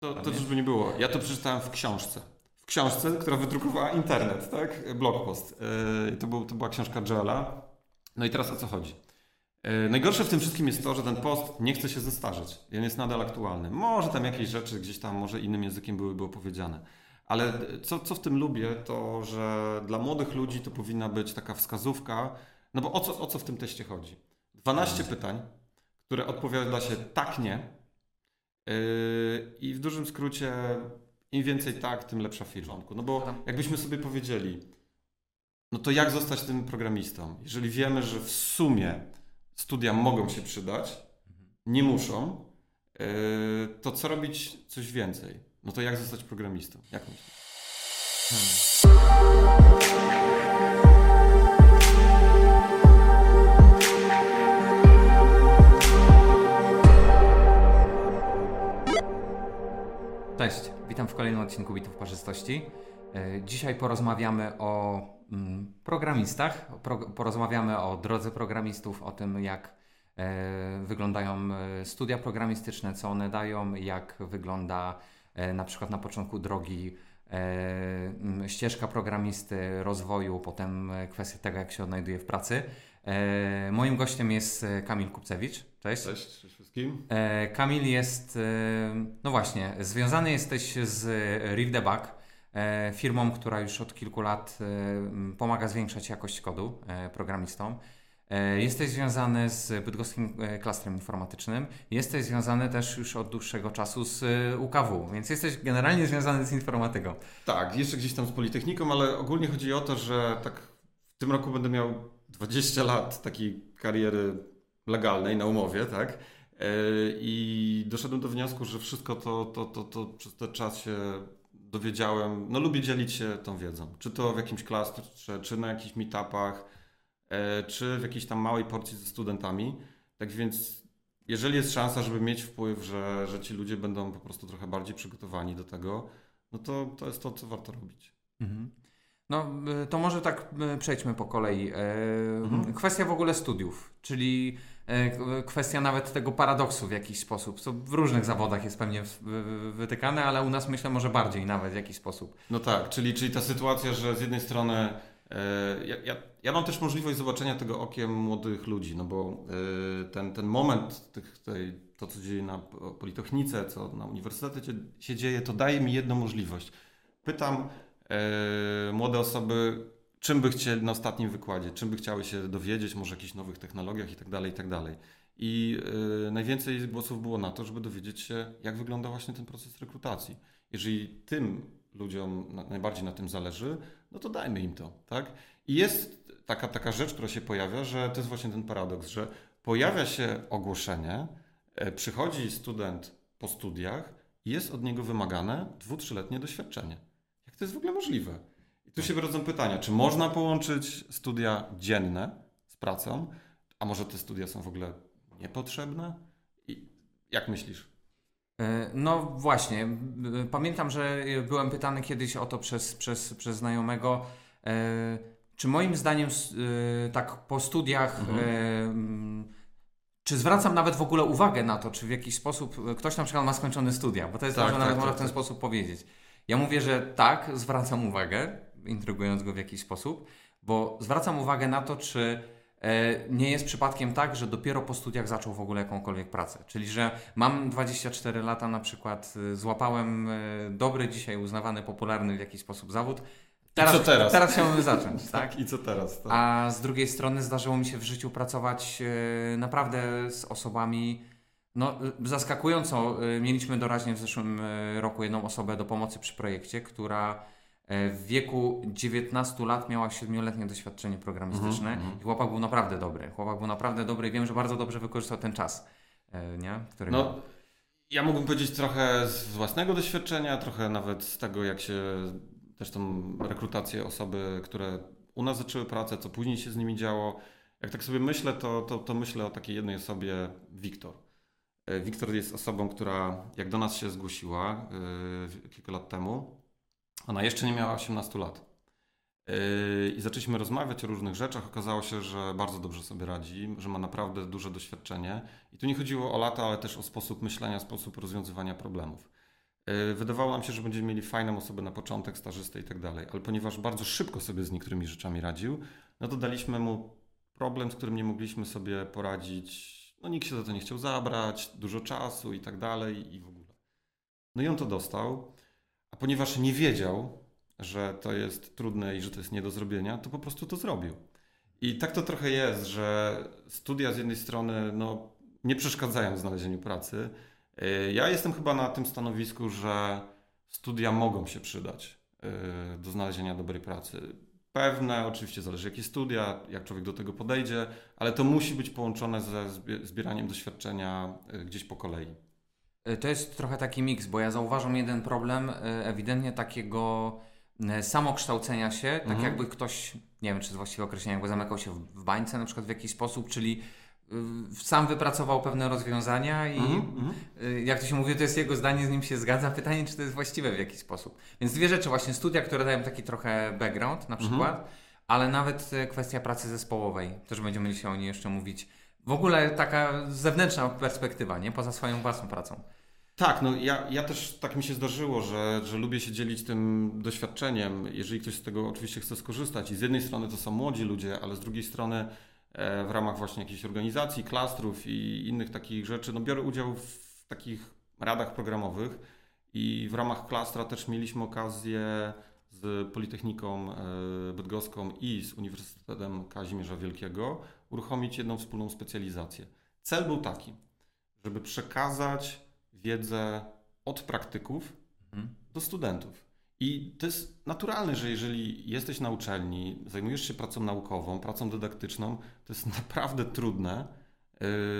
To, to czyżby nie było. Ja to przeczytałem w książce. W książce, która wydrukowała internet, tak? Blogpost. Yy, to, był, to była książka Joela. No i teraz o co chodzi? Yy, najgorsze w tym wszystkim jest to, że ten post nie chce się zestarzeć. On jest nadal aktualny. Może tam jakieś rzeczy gdzieś tam, może innym językiem były, było powiedziane. Ale co, co w tym lubię, to że dla młodych ludzi to powinna być taka wskazówka, no bo o co, o co w tym teście chodzi? 12 pytań, które odpowiada się tak, nie. Yy, I w dużym skrócie, im więcej tak, tym lepsza firma. No bo jakbyśmy sobie powiedzieli, no to jak zostać tym programistą? Jeżeli wiemy, że w sumie studia mogą się przydać, nie muszą, yy, to co robić coś więcej? No to jak zostać programistą? Jak myślisz? Hmm. Cześć, witam w kolejnym odcinku Bitów Parzystości. E, dzisiaj porozmawiamy o mm, programistach, porozmawiamy o drodze programistów, o tym jak e, wyglądają e, studia programistyczne, co one dają, jak wygląda na przykład na początku drogi ścieżka programisty, rozwoju, potem kwestia tego, jak się odnajduje w pracy. Moim gościem jest Kamil Kupcewicz. Cześć. Cześć, cześć wszystkim. E, Kamil jest, e, no właśnie, związany jesteś z Riv Debug, e, firmą, która już od kilku lat pomaga zwiększać jakość kodu programistom. Jesteś związany z bydgoskim klastrem informatycznym. Jesteś związany też już od dłuższego czasu z UKW, więc jesteś generalnie związany z informatyką. Tak, jeszcze gdzieś tam z Politechniką, ale ogólnie chodzi o to, że tak w tym roku będę miał 20 lat takiej kariery legalnej na umowie, tak? E, I doszedłem do wniosku, że wszystko to, to, to, to przez ten czas się dowiedziałem. No lubię dzielić się tą wiedzą. Czy to w jakimś klastrze, czy na jakichś meetupach, e, czy w jakiejś tam małej porcji ze studentami. Tak więc jeżeli jest szansa, żeby mieć wpływ, że, że ci ludzie będą po prostu trochę bardziej przygotowani do tego, no to, to jest to, co warto robić. Mhm. No, y, to może tak y, przejdźmy po kolei. E, mhm. Kwestia w ogóle studiów, czyli kwestia nawet tego paradoksu w jakiś sposób, co w różnych zawodach jest pewnie wytykane, ale u nas myślę może bardziej nawet w jakiś sposób. No tak, czyli, czyli ta sytuacja, że z jednej strony ja, ja, ja mam też możliwość zobaczenia tego okiem młodych ludzi, no bo ten, ten moment, tych, tej, to co dzieje na Politechnice, co na uniwersytecie się dzieje, to daje mi jedną możliwość. Pytam, młode osoby, czym by chcieli na ostatnim wykładzie, czym by chciały się dowiedzieć, może o jakichś nowych technologiach i tak dalej, i e, najwięcej głosów było na to, żeby dowiedzieć się, jak wygląda właśnie ten proces rekrutacji. Jeżeli tym ludziom najbardziej na tym zależy, no to dajmy im to, tak? I jest taka, taka rzecz, która się pojawia, że to jest właśnie ten paradoks, że pojawia się ogłoszenie, e, przychodzi student po studiach i jest od niego wymagane dwu, trzyletnie doświadczenie to jest w ogóle możliwe? I tu się rodzą pytania, czy można połączyć studia dzienne z pracą, a może te studia są w ogóle niepotrzebne? I jak myślisz? E, no właśnie, pamiętam, że byłem pytany kiedyś o to przez, przez, przez znajomego, e, czy moim zdaniem e, tak po studiach mhm. czy zwracam nawet w ogóle uwagę na to, czy w jakiś sposób ktoś na przykład ma skończone studia, bo to jest tak, może tak, nawet tak, można w ten tak. sposób powiedzieć. Ja mówię, że tak, zwracam uwagę, intrygując go w jakiś sposób, bo zwracam uwagę na to, czy e, nie jest przypadkiem tak, że dopiero po studiach zaczął w ogóle jakąkolwiek pracę. Czyli, że mam 24 lata na przykład, e, złapałem e, dobry, dzisiaj uznawany, popularny w jakiś sposób zawód. Teraz, I co teraz? Teraz chciałbym zacząć, tak? tak? I co teraz? Tak. A z drugiej strony zdarzyło mi się w życiu pracować naprawdę z osobami, no, y, zaskakująco y, mieliśmy doraźnie w zeszłym y, roku jedną osobę do pomocy przy projekcie, która e, w wieku 19 lat miała 7-letnie doświadczenie programistyczne mm -hmm. i chłopak był naprawdę dobry. Chłopak był naprawdę dobry i wiem, że bardzo dobrze wykorzystał ten czas, e, nie? który no, miał. Ja mógłbym powiedzieć trochę z własnego doświadczenia, trochę nawet z tego, jak się też tą rekrutację osoby, które u nas zaczęły pracę, co później się z nimi działo. Jak tak sobie myślę, to, to, to myślę o takiej jednej osobie, Wiktor. E, Wiktor jest osobą, która jak do nas się zgłosiła yy, kilka lat temu, ona jeszcze nie miała 18 lat. Yy, I zaczęliśmy rozmawiać o różnych rzeczach. Okazało się, że bardzo dobrze sobie radzi, że ma naprawdę duże doświadczenie. I tu nie chodziło o lata, ale też o sposób myślenia, sposób rozwiązywania problemów. E, wydawało nam się, że będziemy mieli fajną osobę na początek, stażystę i tak dalej, ale ponieważ bardzo szybko sobie z niektórymi rzeczami radził, no to daliśmy mu problem, z którym nie mogliśmy sobie poradzić. No nikt się za to nie chciał zabrać, dużo czasu i tak dalej i w ogóle. No i on to dostał, a ponieważ nie wiedział, że to jest trudne i że to jest nie do zrobienia, to po prostu to zrobił. I tak to trochę jest, że studia z jednej strony no, nie przeszkadzają w znalezieniu pracy. Y, ja jestem chyba na tym stanowisku, że studia mogą się przydać y, do znalezienia dobrej pracy. Pewne, oczywiście zależy jakie studia, jak człowiek do tego podejdzie, ale to musi być połączone ze zbieraniem doświadczenia y, gdzieś po kolei. To jest trochę taki miks, bo ja zauważam jeden problem ewidentnie takiego samokształcenia się, tak mhm. jakby ktoś, nie wiem czy to jest właściwe określenie, jakby zamykał się w bańce na przykład w jakiś sposób, czyli sam wypracował pewne rozwiązania i mm jak to się mówi, to jest jego zdanie, z nim się zgadza. Pytanie, czy to jest właściwe w jakiś sposób. Więc dwie rzeczy, właśnie studia, które dają taki trochę background na przykład, mm ale nawet y, kwestia pracy zespołowej. Też będziemy mieli się o niej jeszcze mówić. W ogóle taka zewnętrzna perspektywa, nie? Poza swoją własną pracą. Tak, no ja, ja też tak mi się zdarzyło, że, że lubię się dzielić tym doświadczeniem, jeżeli ktoś z tego oczywiście chce skorzystać. I z jednej strony to są młodzi ludzie, ale z drugiej strony w ramach właśnie jakichś organizacji, klastrów i innych takich rzeczy. No biorę udział w takich radach programowych i w ramach klastra też mieliśmy okazję z Politechniką e, Bydgoską i z Uniwersytetem Kazimierza Wielkiego uruchomić jedną wspólną specjalizację. Cel był taki, żeby przekazać wiedzę od praktyków mhm. do studentów. I to jest naturalne, że jeżeli jesteś na uczelni, zajmujesz się pracą naukową, pracą dydaktyczną, to jest naprawdę trudne,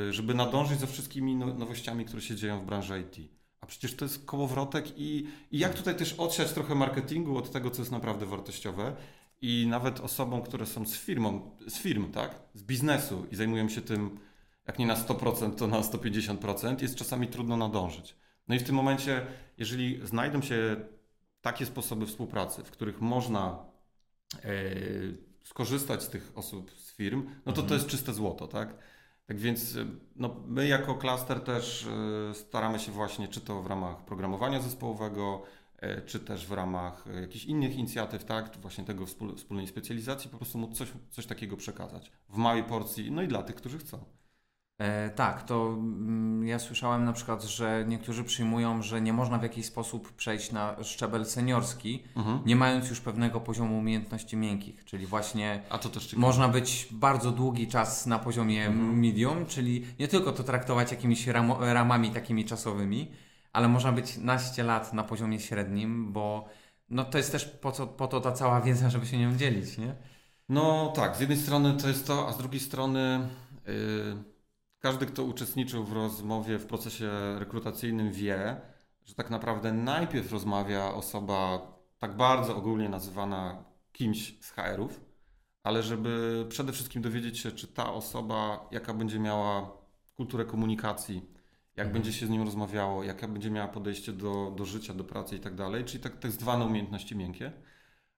y, żeby nadążyć ze wszystkimi no, nowościami, które się dzieją w branży IT. A przecież to jest kołowrotek i, i jak tutaj też odsiać trochę marketingu od tego, co jest naprawdę wartościowe. I nawet osobom, które są z firmą, z firm, tak, z biznesu i zajmują się tym, jak nie na 100%, to na 150%, jest czasami trudno nadążyć. No i w tym momencie, jeżeli znajdą się takie sposoby współpracy, w których można e, skorzystać z tych osób z firm, no to mhm. to jest czyste złoto, tak? Tak więc e, no, my jako klaster też e, staramy się właśnie, czy to w ramach programowania zespołowego, czy też w ramach jakichś innych inicjatyw, tak, właśnie tego wspólnej specjalizacji, po prostu móc coś, coś takiego przekazać w małej porcji, no i dla tych, którzy chcą. E, tak, to mm, ja słyszałem na przykład, że niektórzy przyjmują, że nie można w jakiś sposób przejść na szczebel seniorski, mhm. nie mając już pewnego poziomu umiejętności miękkich, czyli właśnie A to też można być bardzo długi czas na poziomie mhm. medium, czyli nie tylko to traktować jakimiś ram ramami takimi czasowymi, ale można być naście lat na poziomie średnim, bo no to jest też po, co, po to ta cała wiedza, żeby się nią dzielić, nie? No tak, z jednej strony to jest to, a z drugiej strony... Yy każdy, kto uczestniczył w rozmowie w procesie rekrutacyjnym, wie, że tak naprawdę najpierw rozmawia osoba tak bardzo ogólnie nazywana kimś z HR-ów, ale żeby przede wszystkim dowiedzieć się, czy ta osoba, jaka będzie miała kulturę komunikacji, jak mhm. będzie się z nim rozmawiało, jaka będzie miała podejście do, do życia, do pracy i tak dalej, czyli tak, tak zwane umiejętności miękkie,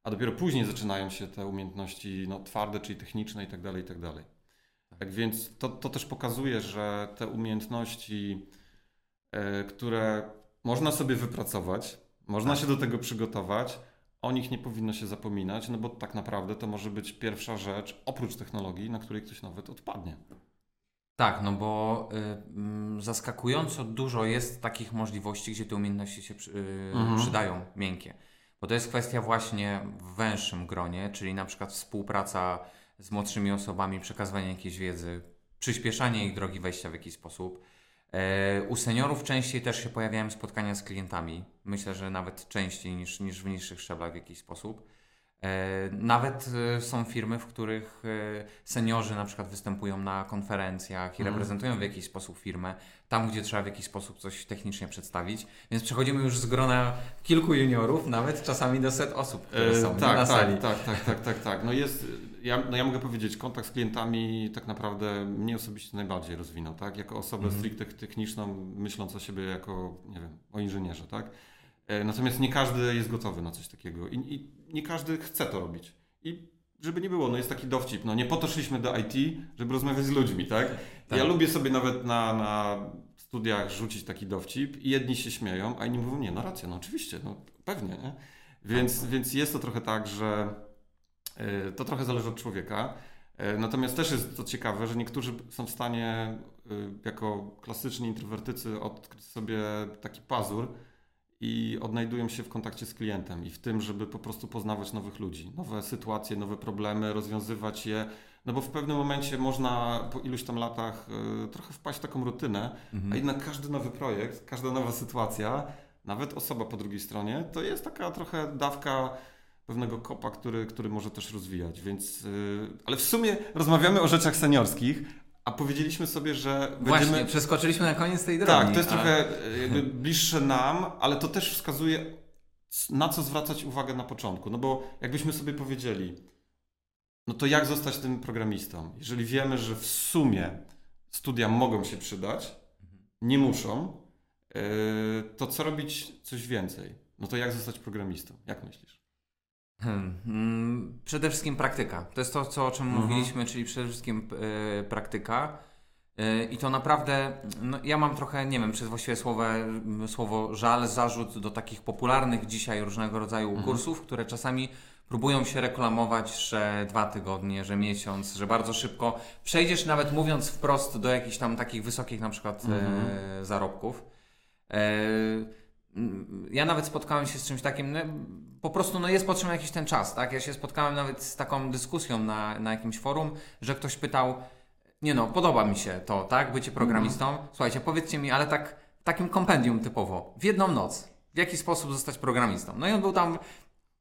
a dopiero później zaczynają się te umiejętności no, twarde, czyli techniczne i tak dalej, i tak dalej. Tak więc to, to też pokazuje, że te umiejętności, e, które można sobie wypracować, można tak. się do tego przygotować, o nich nie powinno się zapominać, no bo tak naprawdę to może być pierwsza rzecz, oprócz technologii, na której ktoś nawet odpadnie. Tak, no bo y, zaskakująco dużo jest takich możliwości, gdzie te umiejętności się przy, y, mhm. przydają, miękkie. Bo to jest kwestia właśnie w węższym gronie, czyli na przykład współpraca z młodszymi osobami, przekazywanie jakiejś wiedzy, przyspieszanie ich drogi wejścia w jakiś sposób. E, u seniorów częściej też się pojawiają spotkania z klientami. Myślę, że nawet częściej niż, niż w niższych szczeblach w jakiś sposób. E, nawet e, są firmy, w których e, seniorzy na przykład występują na konferencjach i mhm. reprezentują w jakiś sposób firmę, tam gdzie trzeba w jakiś sposób coś technicznie przedstawić. Więc przechodzimy już z grona kilku juniorów, nawet czasami do set osób, które są tak, na tak, sali. Tak, tak, tak, tak, tak. No jest, ja, no ja mogę powiedzieć, kontakt z klientami tak naprawdę mnie osobiście najbardziej rozwinął, tak? Jako osobę mhm. stricte techniczną, myśląc o siebie jako, nie wiem, o inżynierze, tak? E, natomiast nie każdy jest gotowy na coś takiego i, i, nie każdy chce to robić. I żeby nie było, no jest taki dowcip, no nie po to szliśmy do IT, żeby rozmawiać z ludźmi, tak? tak. Ja lubię sobie nawet na, na studiach rzucić taki dowcip i jedni się śmieją, a inni mówią, nie, no racja, no oczywiście, no pewnie, nie? Więc, więc jest to trochę tak, że y, to trochę zależy od człowieka. Y, natomiast też jest to ciekawe, że niektórzy są w stanie y, jako klasyczni introwertycy odkryć sobie taki pazur i odnajdują się w kontakcie z klientem i w tym, żeby po prostu poznawać nowych ludzi, nowe sytuacje, nowe problemy, rozwiązywać je. No bo w pewnym momencie można po iluś tam latach trochę wpaść w taką rutynę, mhm. a jednak każdy nowy projekt, każda nowa sytuacja nawet osoba po drugiej stronie, to jest taka trochę dawka pewnego kopa, który, który może też rozwijać, więc... Yy, ale w sumie rozmawiamy o rzeczach seniorskich, a powiedzieliśmy sobie, że Właśnie, będziemy... przeskoczyliśmy na koniec tej drogi. Tak, to jest trochę jakby bliższe nam, ale to też wskazuje, na co zwracać uwagę na początku. No bo jakbyśmy sobie powiedzieli, no to jak zostać tym programistą? Jeżeli wiemy, że w sumie studia mogą się przydać, nie muszą, Yy, to co robić coś więcej? No to jak zostać programistą? Jak myślisz? Hmm, hmm, przede wszystkim praktyka. To jest to, co, o czym mhm. mówiliśmy, czyli przede wszystkim yy, praktyka. Yy, I to naprawdę, no, ja mam trochę, nie wiem, przez właściwie słowo, słowo żal, zarzut do takich popularnych dzisiaj różnego rodzaju mhm. kursów, które czasami próbują się reklamować, że dwa tygodnie, że miesiąc, że bardzo szybko przejdziesz nawet mówiąc wprost do jakichś tam takich wysokich na przykład mhm. zarobków. E, ja nawet spotkałem się z czymś takim, no, po prostu no, jest potrzebny jakiś ten czas, tak? Ja się spotkałem nawet z taką dyskusją na, na jakimś forum, że ktoś pytał, nie no, podoba mi się to, tak? Bycie programistą. Mm. Słuchajcie, powiedzcie mi, ale tak w takim kompendium typowo, w jedną noc, w jaki sposób zostać programistą? No i on był tam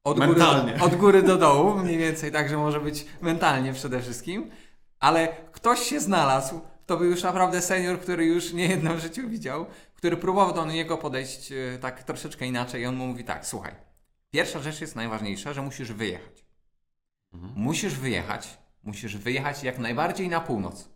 od góry, od góry do dołu, mniej więcej, także może być mentalnie przede wszystkim, ale ktoś się znalazł, to był już naprawdę senior, który już nie jedno w życiu widział, który próbował do niego podejść e, tak troszeczkę inaczej i on mu mówi tak, słuchaj, pierwsza rzecz jest najważniejsza, że musisz wyjechać. Mhm. Musisz wyjechać, musisz wyjechać jak najbardziej na północ.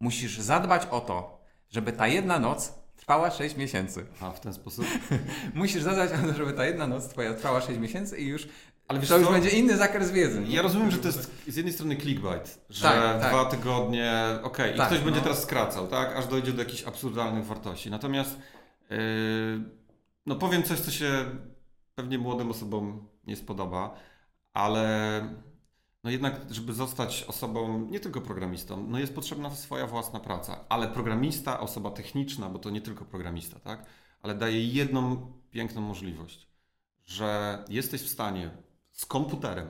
Musisz zadbać o to, żeby ta jedna noc trwała 6 miesięcy. A w ten sposób? musisz zadbać o to, żeby ta jedna noc twoja trwała 6 miesięcy i już ale to już co? będzie inny zakres wiedzy. Ja rozumiem, że to jest z jednej strony clickbait, że tak, dwa tak. tygodnie, okej, okay, i tak, ktoś no. będzie teraz skracał, tak, aż dojdzie do jakichś absurdalnych wartości. Natomiast yy, no powiem coś, co się pewnie młodym osobom nie spodoba, ale no jednak, żeby zostać osobą, nie tylko programistą, no jest potrzebna swoja własna praca, ale programista, osoba techniczna, bo to nie tylko programista, tak, ale daje jedną piękną możliwość, że jesteś w stanie z komputerem,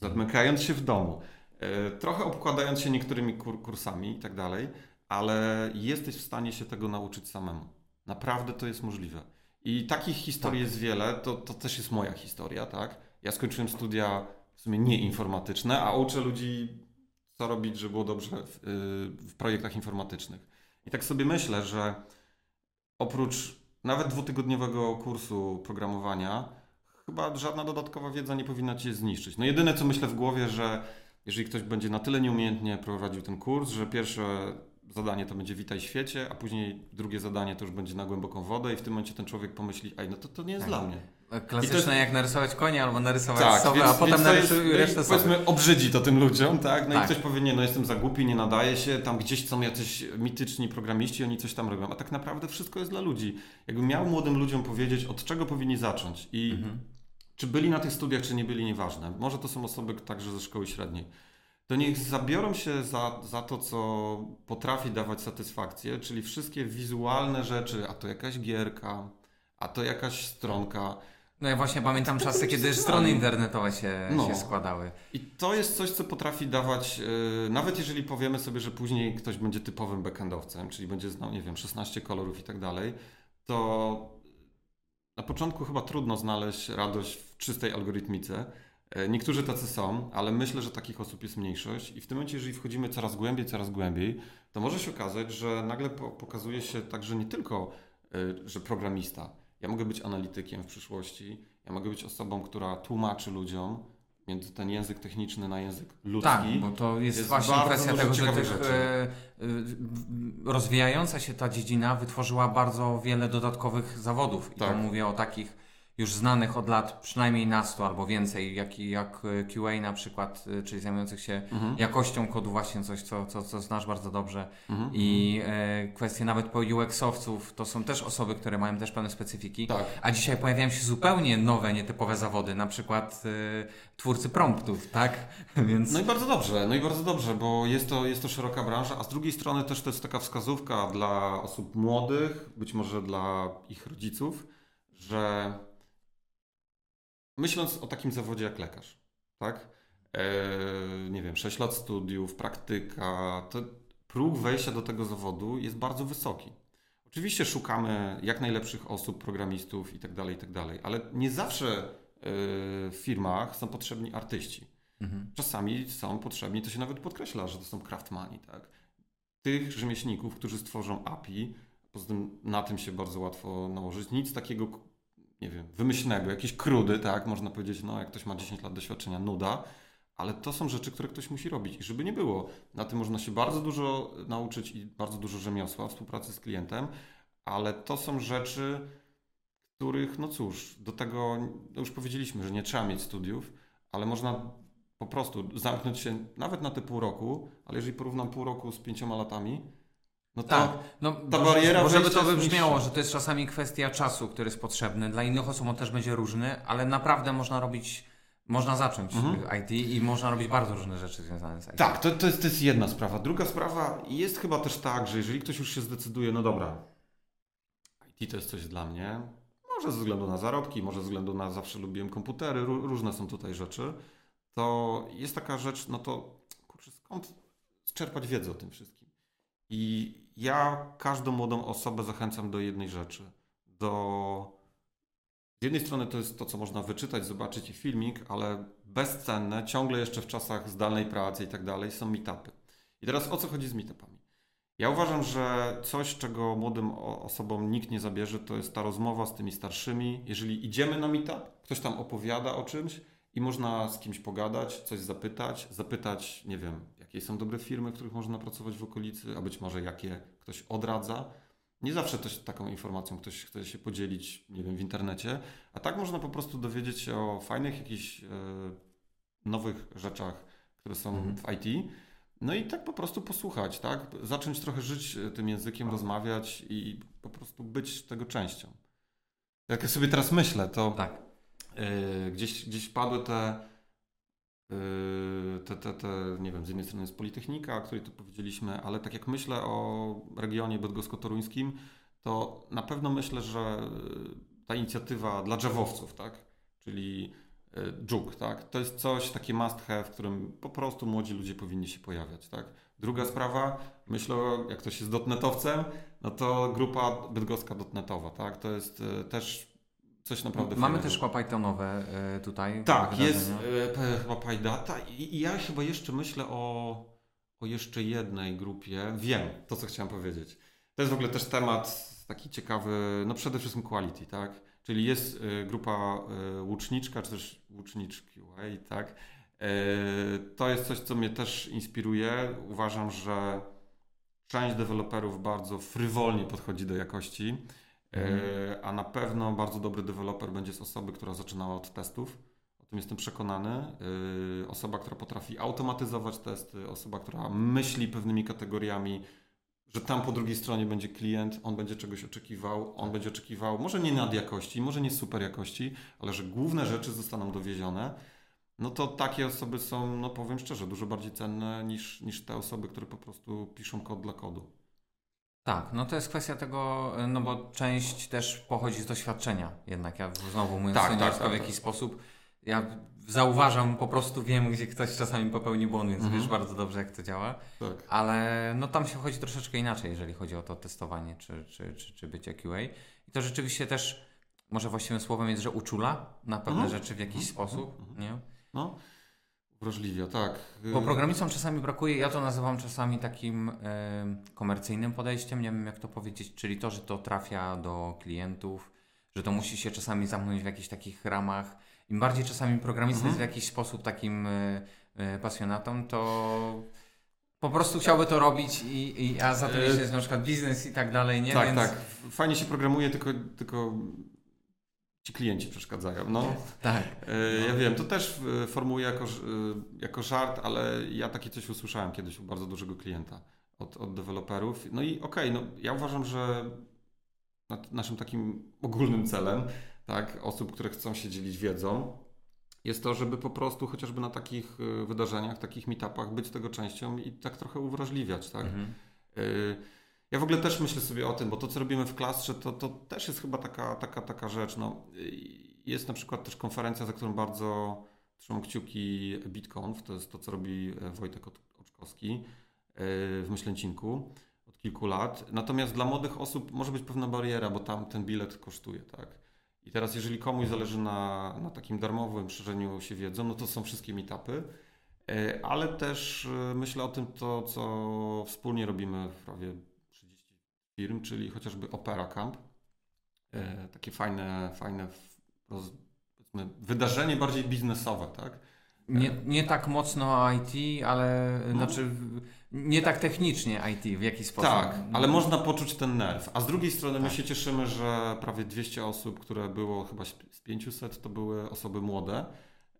zamykając się w domu, e, trochę obkładając się niektórymi kur kursami i tak dalej, ale jesteś w stanie się tego nauczyć samemu. Naprawdę to jest możliwe. I takich historii tak. jest wiele, to, to też jest moja historia, tak? Ja skończyłem studia w sumie nieinformatyczne, a uczę ludzi, co robić, żeby było dobrze w, y, w projektach informatycznych. I tak sobie myślę, że oprócz nawet dwutygodniowego kursu programowania, chyba żadna dodatkowa wiedza nie powinna cię zniszczyć. No jedyne, co myślę w głowie, że jeżeli ktoś będzie na tyle nieumiejętnie prowadził ten kurs, że pierwsze zadanie to będzie witaj świecie, a później drugie zadanie to już będzie na głęboką wodę i w tym momencie ten człowiek pomyśli, ej, no to, to nie jest tak. dla mnie. Klasyczne jest... jak narysować konia albo narysować tak, sobie, a potem narysuje resztę sobie. Powiedzmy, obrzydzi to tym ludziom, tak? No tak. i ktoś powie, nie, no jestem za głupi, nie nadaje się, tam gdzieś są jacyś mityczni programiści, oni coś tam robią, a tak naprawdę wszystko jest dla ludzi. Jakbym miał młodym ludziom powiedzieć, od czego powinni zacząć i mhm czy byli na tych studiach, czy nie byli, nieważne. Może to są osoby także ze szkoły średniej. To niech zabiorą się za, za to, co potrafi dawać satysfakcję, czyli wszystkie wizualne rzeczy, a to jakaś gierka, a to jakaś stronka. No ja właśnie pamiętam czasy, kiedy strony internetowe się, no. się składały. I to jest coś, co potrafi dawać, yy, nawet jeżeli powiemy sobie, że później ktoś będzie typowym backendowcem, czyli będzie znał, nie wiem, 16 kolorów i tak dalej, to na początku chyba trudno znaleźć radość w czystej algorytmice. E, niektórzy tacy są, ale myślę, że takich osób jest mniejszość i w tym momencie, jeżeli wchodzimy coraz głębiej, coraz głębiej, to może się okazać, że nagle pokazuje się także nie tylko, e, że programista. Ja mogę być analitykiem w przyszłości, ja mogę być osobą, która tłumaczy ludziom, między ten język techniczny na język ludzki. Tak, bo to jest, jest właśnie kwestia tego, że tych, e, rozwijająca się ta dziedzina wytworzyła bardzo wiele dodatkowych zawodów. I tak. to mówię o takich już znanych od lat przynajmniej na 100 albo więcej, jak, jak QA na przykład, y, czyli zajmujących się Mhm. jakością kodu, właśnie coś, co, co, co znasz bardzo dobrze. Mhm. I e, kwestie nawet po UX-owców, to są też osoby, które mają też pewne specyfiki. Tak. A dzisiaj pojawiają się zupełnie nowe, nietypowe zawody, na przykład e, twórcy promptów, tak? Więc No i bardzo dobrze, no i bardzo dobrze, bo jest to, jest to szeroka branża, a z drugiej strony też to jest taka wskazówka dla osób młodych, być może dla ich rodziców, że myśląc o takim zawodzie jak lekarz, tak? E, nie wiem, 6 lat studiów, praktyka, to próg wejścia do tego zawodu jest bardzo wysoki. Oczywiście szukamy jak najlepszych osób, programistów i tak dalej, i tak dalej, ale nie zawsze e, w firmach są potrzebni artyści. mhm. Czasami są potrzebni, to się nawet podkreśla, że to są craftmani, tak? Tych rzemieślników, którzy stworzą API, poza tym na tym się bardzo łatwo nałożyć. Nic takiego, nie wiem, wymyślnego, jakieś krudy, tak? Można powiedzieć, no jak ktoś ma 10 lat doświadczenia, nuda, ale to są rzeczy, które ktoś musi robić. I żeby nie było, na tym można się bardzo dużo nauczyć i bardzo dużo rzemiosła, współpracy z klientem, ale to są rzeczy, których, no cóż, do tego no już powiedzieliśmy, że nie trzeba mieć studiów, ale można po prostu zamknąć się nawet na te pół roku, ale jeżeli porównam pół roku z pięcioma latami, no to Tak, no, ta bariera żeby wejścia to wybrzmiało, że to jest czasami kwestia czasu, który jest potrzebny. Dla innych osób on też będzie różny, ale naprawdę można robić, można zacząć Mhm. IT i można robić bardzo różne rzeczy związane z IT. Tak, to, to, jest, to jest jedna sprawa. Druga sprawa jest chyba też tak, że jeżeli ktoś już się zdecyduje, no dobra, IT to jest coś dla mnie, może ze względu na zarobki, może ze względu na zawsze lubiłem komputery, ró- różne są tutaj rzeczy, to jest taka rzecz, no to kurczę, skąd czerpać wiedzę o tym wszystkim? I ja każdą młodą osobę zachęcam do jednej rzeczy, do z jednej strony to jest to, co można wyczytać, zobaczyć i filmik, ale bezcenne, ciągle jeszcze w czasach zdalnej pracy i tak dalej, są meetupy. I teraz o co chodzi z meetupami? Ja uważam, że coś, czego młodym osobom nikt nie zabierze, to jest ta rozmowa z tymi starszymi. Jeżeli idziemy na meetup, ktoś tam opowiada o czymś i można z kimś pogadać, coś zapytać, zapytać, nie wiem, jakie są dobre firmy, w których można pracować w okolicy, a być może jakie ktoś odradza. Nie zawsze też taką informacją ktoś chce się podzielić, nie wiem, w internecie, a tak można po prostu dowiedzieć się o fajnych jakichś e, nowych rzeczach, które są Mhm. w IT. No i tak po prostu posłuchać, tak? Zacząć trochę żyć e, tym językiem, rozmawiać i po prostu być tego częścią. Jak ja sobie teraz myślę, to Tak. e, gdzieś, gdzieś padły te, te, te, te, nie wiem, z jednej strony jest Politechnika, o której tu powiedzieliśmy, ale tak jak myślę o regionie bydgosko-toruńskim, to na pewno myślę, że e, ta inicjatywa dla drzewowców, tak? Czyli e, dżuk, tak? To jest coś, takie must have, w którym po prostu młodzi ludzie powinni się pojawiać, tak? Druga sprawa, myślę, jak ktoś jest dotnetowcem, no to grupa bydgoska dotnetowa, tak? To jest też coś naprawdę Mamy fajnego. też szkła Pythonowe y, tutaj. Tak, jest e, chyba Pajdata i, i ja chyba jeszcze myślę o, o jeszcze jednej grupie. Wiem to, co chciałem powiedzieć. To jest w ogóle też temat taki ciekawy, no przede wszystkim quality, tak? Czyli jest e, grupa e, łuczniczka, czy też łucznicz QA, tak? E, To jest coś, co mnie też inspiruje. Uważam, że część deweloperów bardzo frywolnie podchodzi do jakości. E, A na pewno bardzo dobry deweloper będzie z osoby, która zaczynała od testów. O tym jestem przekonany. E, Osoba, która potrafi automatyzować testy, osoba, która myśli pewnymi kategoriami, że tam po drugiej stronie będzie klient, on będzie czegoś oczekiwał, on będzie oczekiwał może nie nad jakości, może nie super jakości, ale że główne rzeczy zostaną dowiezione. No to takie osoby są, no powiem szczerze, dużo bardziej cenne niż, niż te osoby, które po prostu piszą kod dla kodu. Tak, no to jest kwestia tego, y, no bo część też pochodzi z doświadczenia jednak. Ja znowu mówiąc Tak, tak, tak, w tak, jakiś sposób, ja zauważam, po prostu wiem, gdzie ktoś czasami popełni błąd, więc Mhm. wiesz bardzo dobrze, jak to działa. Tak. Ale no tam się chodzi troszeczkę inaczej, jeżeli chodzi o to testowanie czy, czy, czy, czy bycie QA. I to rzeczywiście też, może właściwym słowem jest, że uczula na pewne Mhm. rzeczy w jakiś Mhm, sposób, mhm, nie? No, wrażliwie, tak. Bo programistom czasami brakuje, ja to nazywam czasami takim e, komercyjnym podejściem, nie wiem jak to powiedzieć, czyli to, że to trafia do klientów, że to musi się czasami zamknąć w jakichś takich ramach. Im bardziej czasami programista Mhm. jest w jakiś sposób takim e, e, pasjonatą, to po prostu chciałby to robić i, i a za E, jest, na przykład biznes i tak dalej, nie? tak, Więc, tak. Fajnie się programuje, tylko, tylko ci klienci przeszkadzają. No, tak. E, ja wiem, to też e, formułuję jako, e, jako żart, ale ja takie coś usłyszałem kiedyś u bardzo dużego klienta od, od deweloperów. No i okej, okay, no ja uważam, że naszym takim ogólnym celem, tak, osób, które chcą się dzielić wiedzą, jest to, żeby po prostu chociażby na takich wydarzeniach, takich meetupach być tego częścią i tak trochę uwrażliwiać, tak. Mhm. Ja w ogóle też myślę sobie o tym, bo to, co robimy w klastrze, to, to też jest chyba taka, taka, taka rzecz. No, jest na przykład też konferencja, za którą bardzo trzymam kciuki BitConf, to jest to, co robi e, Wojtek Oczkowski e, w Myślęcinku od kilku lat. Natomiast dla młodych osób może być pewna bariera, bo tam ten bilet kosztuje, tak? I teraz jeżeli komuś zależy na, na takim darmowym szerzeniu się wiedzą, no to są wszystkie meetupy, e, ale też myślę o tym, to co wspólnie robimy prawie firm, czyli chociażby Opera Camp. E, takie fajne, fajne roz, wydarzenie bardziej biznesowe, tak? Nie, nie tak mocno IT, ale no. znaczy nie tak technicznie IT w jakiś sposób. Tak, ale można poczuć ten nerw. A z drugiej strony tak. my się cieszymy, że prawie 200 osób, które było chyba z 500, to były osoby młode.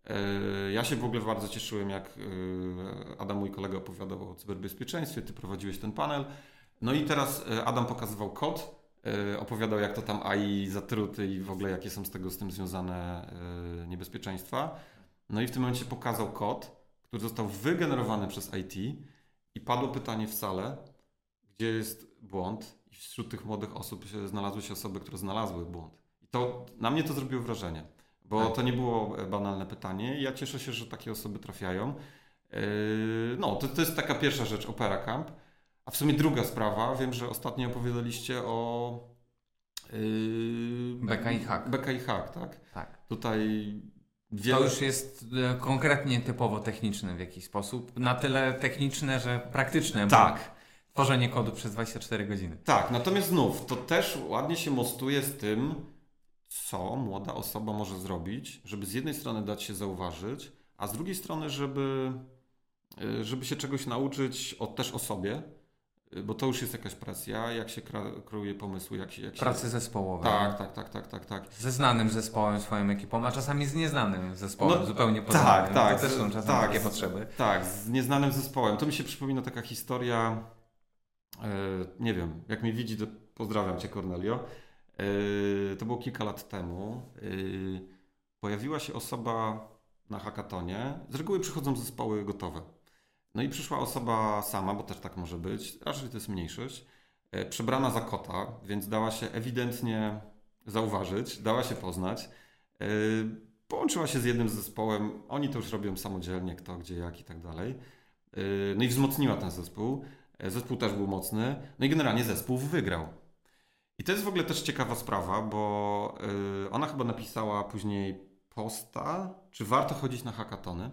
E, ja się w ogóle bardzo cieszyłem, jak e, Adam, mój kolega, opowiadał o cyberbezpieczeństwie, ty prowadziłeś ten panel. No i teraz e, Adam pokazywał kod, e, opowiadał jak to tam AI zatruty i w ogóle jakie są z tego z tym związane e, niebezpieczeństwa. No i w tym momencie pokazał kod, który został wygenerowany przez IT i padło pytanie w salę, gdzie jest błąd i wśród tych młodych osób znalazły się osoby, które znalazły błąd. I to na mnie to zrobiło wrażenie, bo tak. to nie było banalne pytanie ja cieszę się, że takie osoby trafiają. No, to, to jest taka pierwsza rzecz, Opera Camp. A w sumie druga sprawa, wiem, że ostatnio opowiadaliście o yy, Beka i Hack. Beka i Hack, tak? Tak. Tutaj wiele... To już jest e, konkretnie typowo techniczne w jakiś sposób. Na tyle techniczne, że praktyczne. Tak. Tworzenie kodu przez 24 godziny. Tak, natomiast znów, to też ładnie się mostuje z tym, co młoda osoba może zrobić, żeby z jednej strony dać się zauważyć, a z drugiej strony, żeby, e, żeby się czegoś nauczyć od, też o sobie, bo to już jest jakaś presja, jak się kreuje pomysły, jak się... Jak się... Pracy zespołowe. Tak, tak, tak, tak, tak, tak. Ze znanym zespołem, swoją ekipą, a czasami z nieznanym zespołem, no, zupełnie poza Tak, tak. To też są czasami tak, takie potrzeby. Tak, z nieznanym zespołem. To mi się przypomina taka historia, e, nie wiem, jak mnie widzi, to pozdrawiam Cię Cornelio. E, to było kilka lat temu. Pojawiła się osoba na hackatonie. Z reguły przychodzą zespoły gotowe no i przyszła osoba sama, bo też tak może być, raczej to jest mniejszość, e, przebrana za kota, więc dała się ewidentnie zauważyć, dała się poznać. E, połączyła się z jednym zespołem, oni to już robią samodzielnie, kto, gdzie, jak i tak dalej. E, no i wzmocniła ten zespół. Zespół też był mocny, no i generalnie zespół wygrał. I to jest w ogóle też ciekawa sprawa, bo ona chyba napisała później posta, czy warto chodzić na hackatony.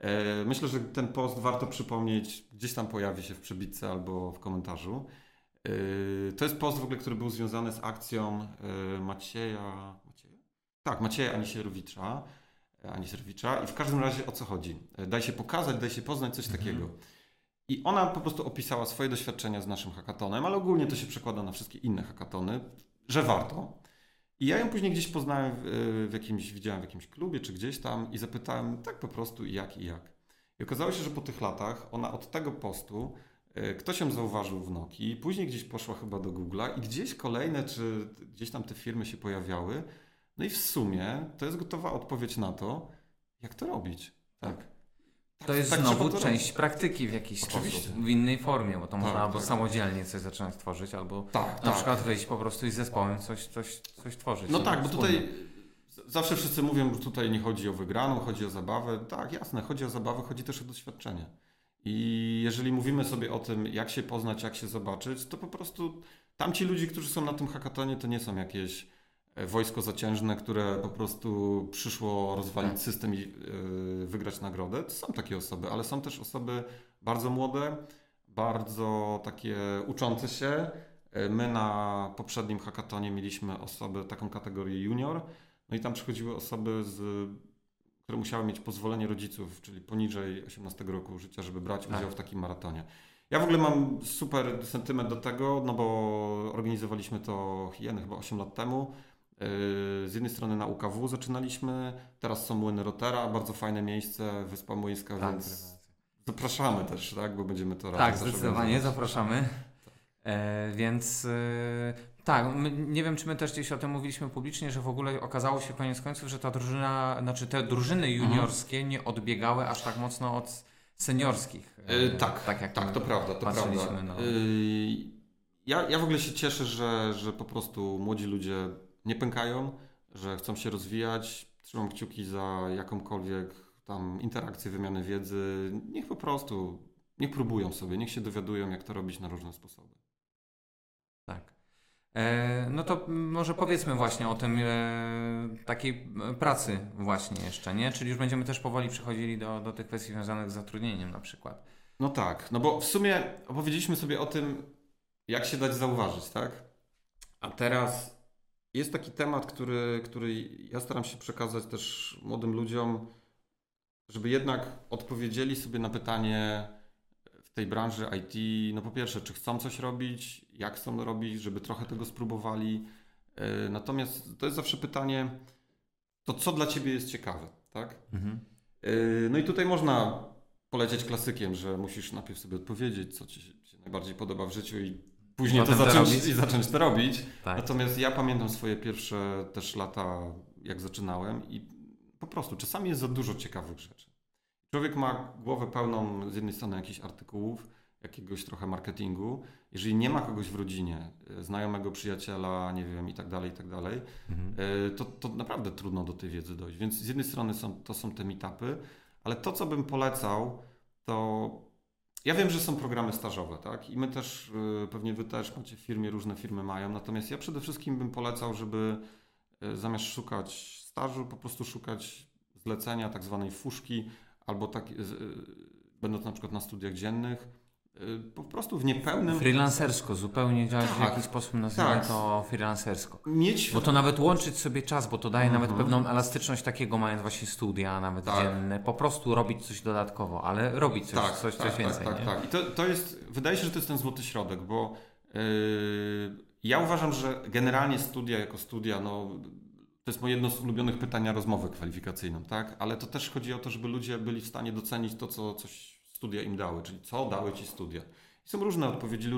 E, myślę, że ten post warto przypomnieć, gdzieś tam pojawi się w przebitce albo w komentarzu. E, to jest post w ogóle, który był związany z akcją e, Macieja. Macieja? Tak, Macieja Anisierowicza. Anisierowicza. I w każdym razie o co chodzi? Daj się pokazać, daj się poznać, coś mhm. takiego. I ona po prostu opisała swoje doświadczenia z naszym hackatonem, ale ogólnie to się przekłada na wszystkie inne hackatony, że warto. I ja ją później gdzieś poznałem w, w jakimś, widziałem w jakimś klubie czy gdzieś tam i zapytałem tak po prostu jak i jak. I okazało się, że po tych latach ona od tego postu e, ktoś ją zauważył w Nokii, później gdzieś poszła chyba do Google'a i gdzieś kolejne, czy gdzieś tam te firmy się pojawiały. No i w sumie to jest gotowa odpowiedź na to, jak to robić. Tak. To jest tak znowu część praktyki w jakiś Oczywiście. sposób, w innej formie, bo to tak, można albo tak. samodzielnie coś zacząć tworzyć, albo tak, na tak. przykład wyjść po prostu i z zespołem coś, coś, coś tworzyć. No tak, bo tutaj zawsze wszyscy mówią, że tutaj nie chodzi o wygraną, chodzi o zabawę. Tak, jasne, chodzi o zabawę, chodzi też o doświadczenie. I jeżeli mówimy sobie o tym, jak się poznać, jak się zobaczyć, to po prostu tamci ludzie, którzy są na tym hackatonie, to nie są jakieś wojsko zaciężne, które po prostu przyszło rozwalić tak. system i e, wygrać nagrodę. To są takie osoby, ale są też osoby bardzo młode, bardzo takie uczące się. E, my na poprzednim hackatonie mieliśmy osoby, taką kategorię junior, no i tam przychodziły osoby, z, które musiały mieć pozwolenie rodziców, czyli poniżej 18 roku życia, żeby brać tak. udział w takim maratonie. Ja w ogóle mam super sentyment do tego, no bo organizowaliśmy to hieny chyba 8 lat temu. Z jednej strony na UKW zaczynaliśmy, teraz są Młyny Rotera, bardzo fajne miejsce, Wyspa Młyńska, tak, więc zapraszamy też, tak, bo będziemy to Tak, zdecydowanie zapraszamy. E, więc e, tak, nie wiem, czy my też gdzieś o tym mówiliśmy publicznie, że w ogóle okazało się koniec końców, że ta drużyna, znaczy te drużyny mhm. juniorskie mhm. nie odbiegały aż tak mocno od seniorskich. E, tak, tak, jak tak to prawda, to prawda. No. ja, ja w ogóle się cieszę, że, że po prostu młodzi ludzie nie pękają, że chcą się rozwijać. Trzymam kciuki za jakąkolwiek tam interakcję, wymianę wiedzy. Niech po prostu, niech próbują sobie, niech się dowiadują, jak to robić na różne sposoby. Tak. E, no to może powiedzmy właśnie o tym e, takiej pracy właśnie jeszcze, nie? Czyli już będziemy też powoli przechodzili do, do tych kwestii związanych z zatrudnieniem na przykład. No tak, no bo w sumie opowiedzieliśmy sobie o tym, jak się dać zauważyć, tak? A teraz jest taki temat, który, który ja staram się przekazać też młodym ludziom, żeby jednak odpowiedzieli sobie na pytanie w tej branży IT, no po pierwsze, czy chcą coś robić, jak chcą robić, żeby trochę tego spróbowali. E, natomiast to jest zawsze pytanie, to co dla Ciebie jest ciekawe, tak? Mhm. E, no i tutaj można polecieć klasykiem, że musisz najpierw sobie odpowiedzieć, co Ci się najbardziej podoba w życiu i później to zacząć, to i zacząć to robić. Tak. Natomiast ja pamiętam swoje pierwsze też lata, jak zaczynałem i po prostu czasami jest za dużo ciekawych rzeczy. Człowiek ma głowę pełną z jednej strony jakichś artykułów, jakiegoś trochę marketingu. Jeżeli nie ma kogoś w rodzinie, e, znajomego przyjaciela, nie wiem, i tak dalej, i tak dalej, mhm. E, to, to naprawdę trudno do tej wiedzy dojść. Więc z jednej strony są, to są te meetupy, ale to, co bym polecał, to ja wiem, że są programy stażowe, tak? I my też, e, pewnie wy też macie w firmie, różne firmy mają. Natomiast ja przede wszystkim bym polecał, żeby zamiast szukać stażu, po prostu szukać zlecenia, tak zwanej fuszki, albo tak, będąc na przykład na studiach dziennych, po prostu w niepełnym... Freelancersko, zupełnie działać tak, w jakiś sposób nazwijmy tak. to freelancersko. Mieć... Bo to nawet łączyć sobie czas, bo to daje mhm. nawet pewną elastyczność takiego, mając właśnie studia, nawet tak. dzienne, po prostu robić coś dodatkowo, ale robić coś, tak, coś, coś tak, więcej. Tak, tak, tak. I to, to jest, wydaje się, że to jest ten złoty środek, bo yy, ja uważam, że generalnie studia jako studia, no to jest moje jedno z ulubionych pytań na rozmowę kwalifikacyjną, tak? Ale to też chodzi o to, żeby ludzie byli w stanie docenić to, co coś studia im dały, czyli co dały ci studia. I są różne odpowiedzi,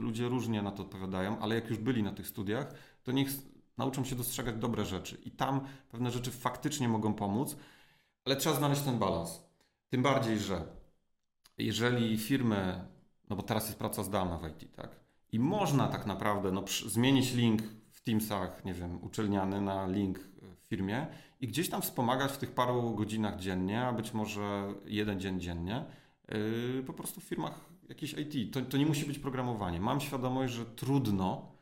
ludzie różnie na to odpowiadają, ale jak już byli na tych studiach, to niech nauczą się dostrzegać dobre rzeczy. I tam pewne rzeczy faktycznie mogą pomóc, ale trzeba znaleźć ten balans. Tym bardziej, że jeżeli firmy, no bo teraz jest praca zdalna w IT, tak? I można tak naprawdę no, zmienić link w Teamsach, nie wiem, uczelniany na link w firmie i gdzieś tam wspomagać w tych paru godzinach dziennie, a być może jeden dzień dziennie, po prostu w firmach jakiejś IT. To, to nie musi być programowanie. Mam świadomość, że trudno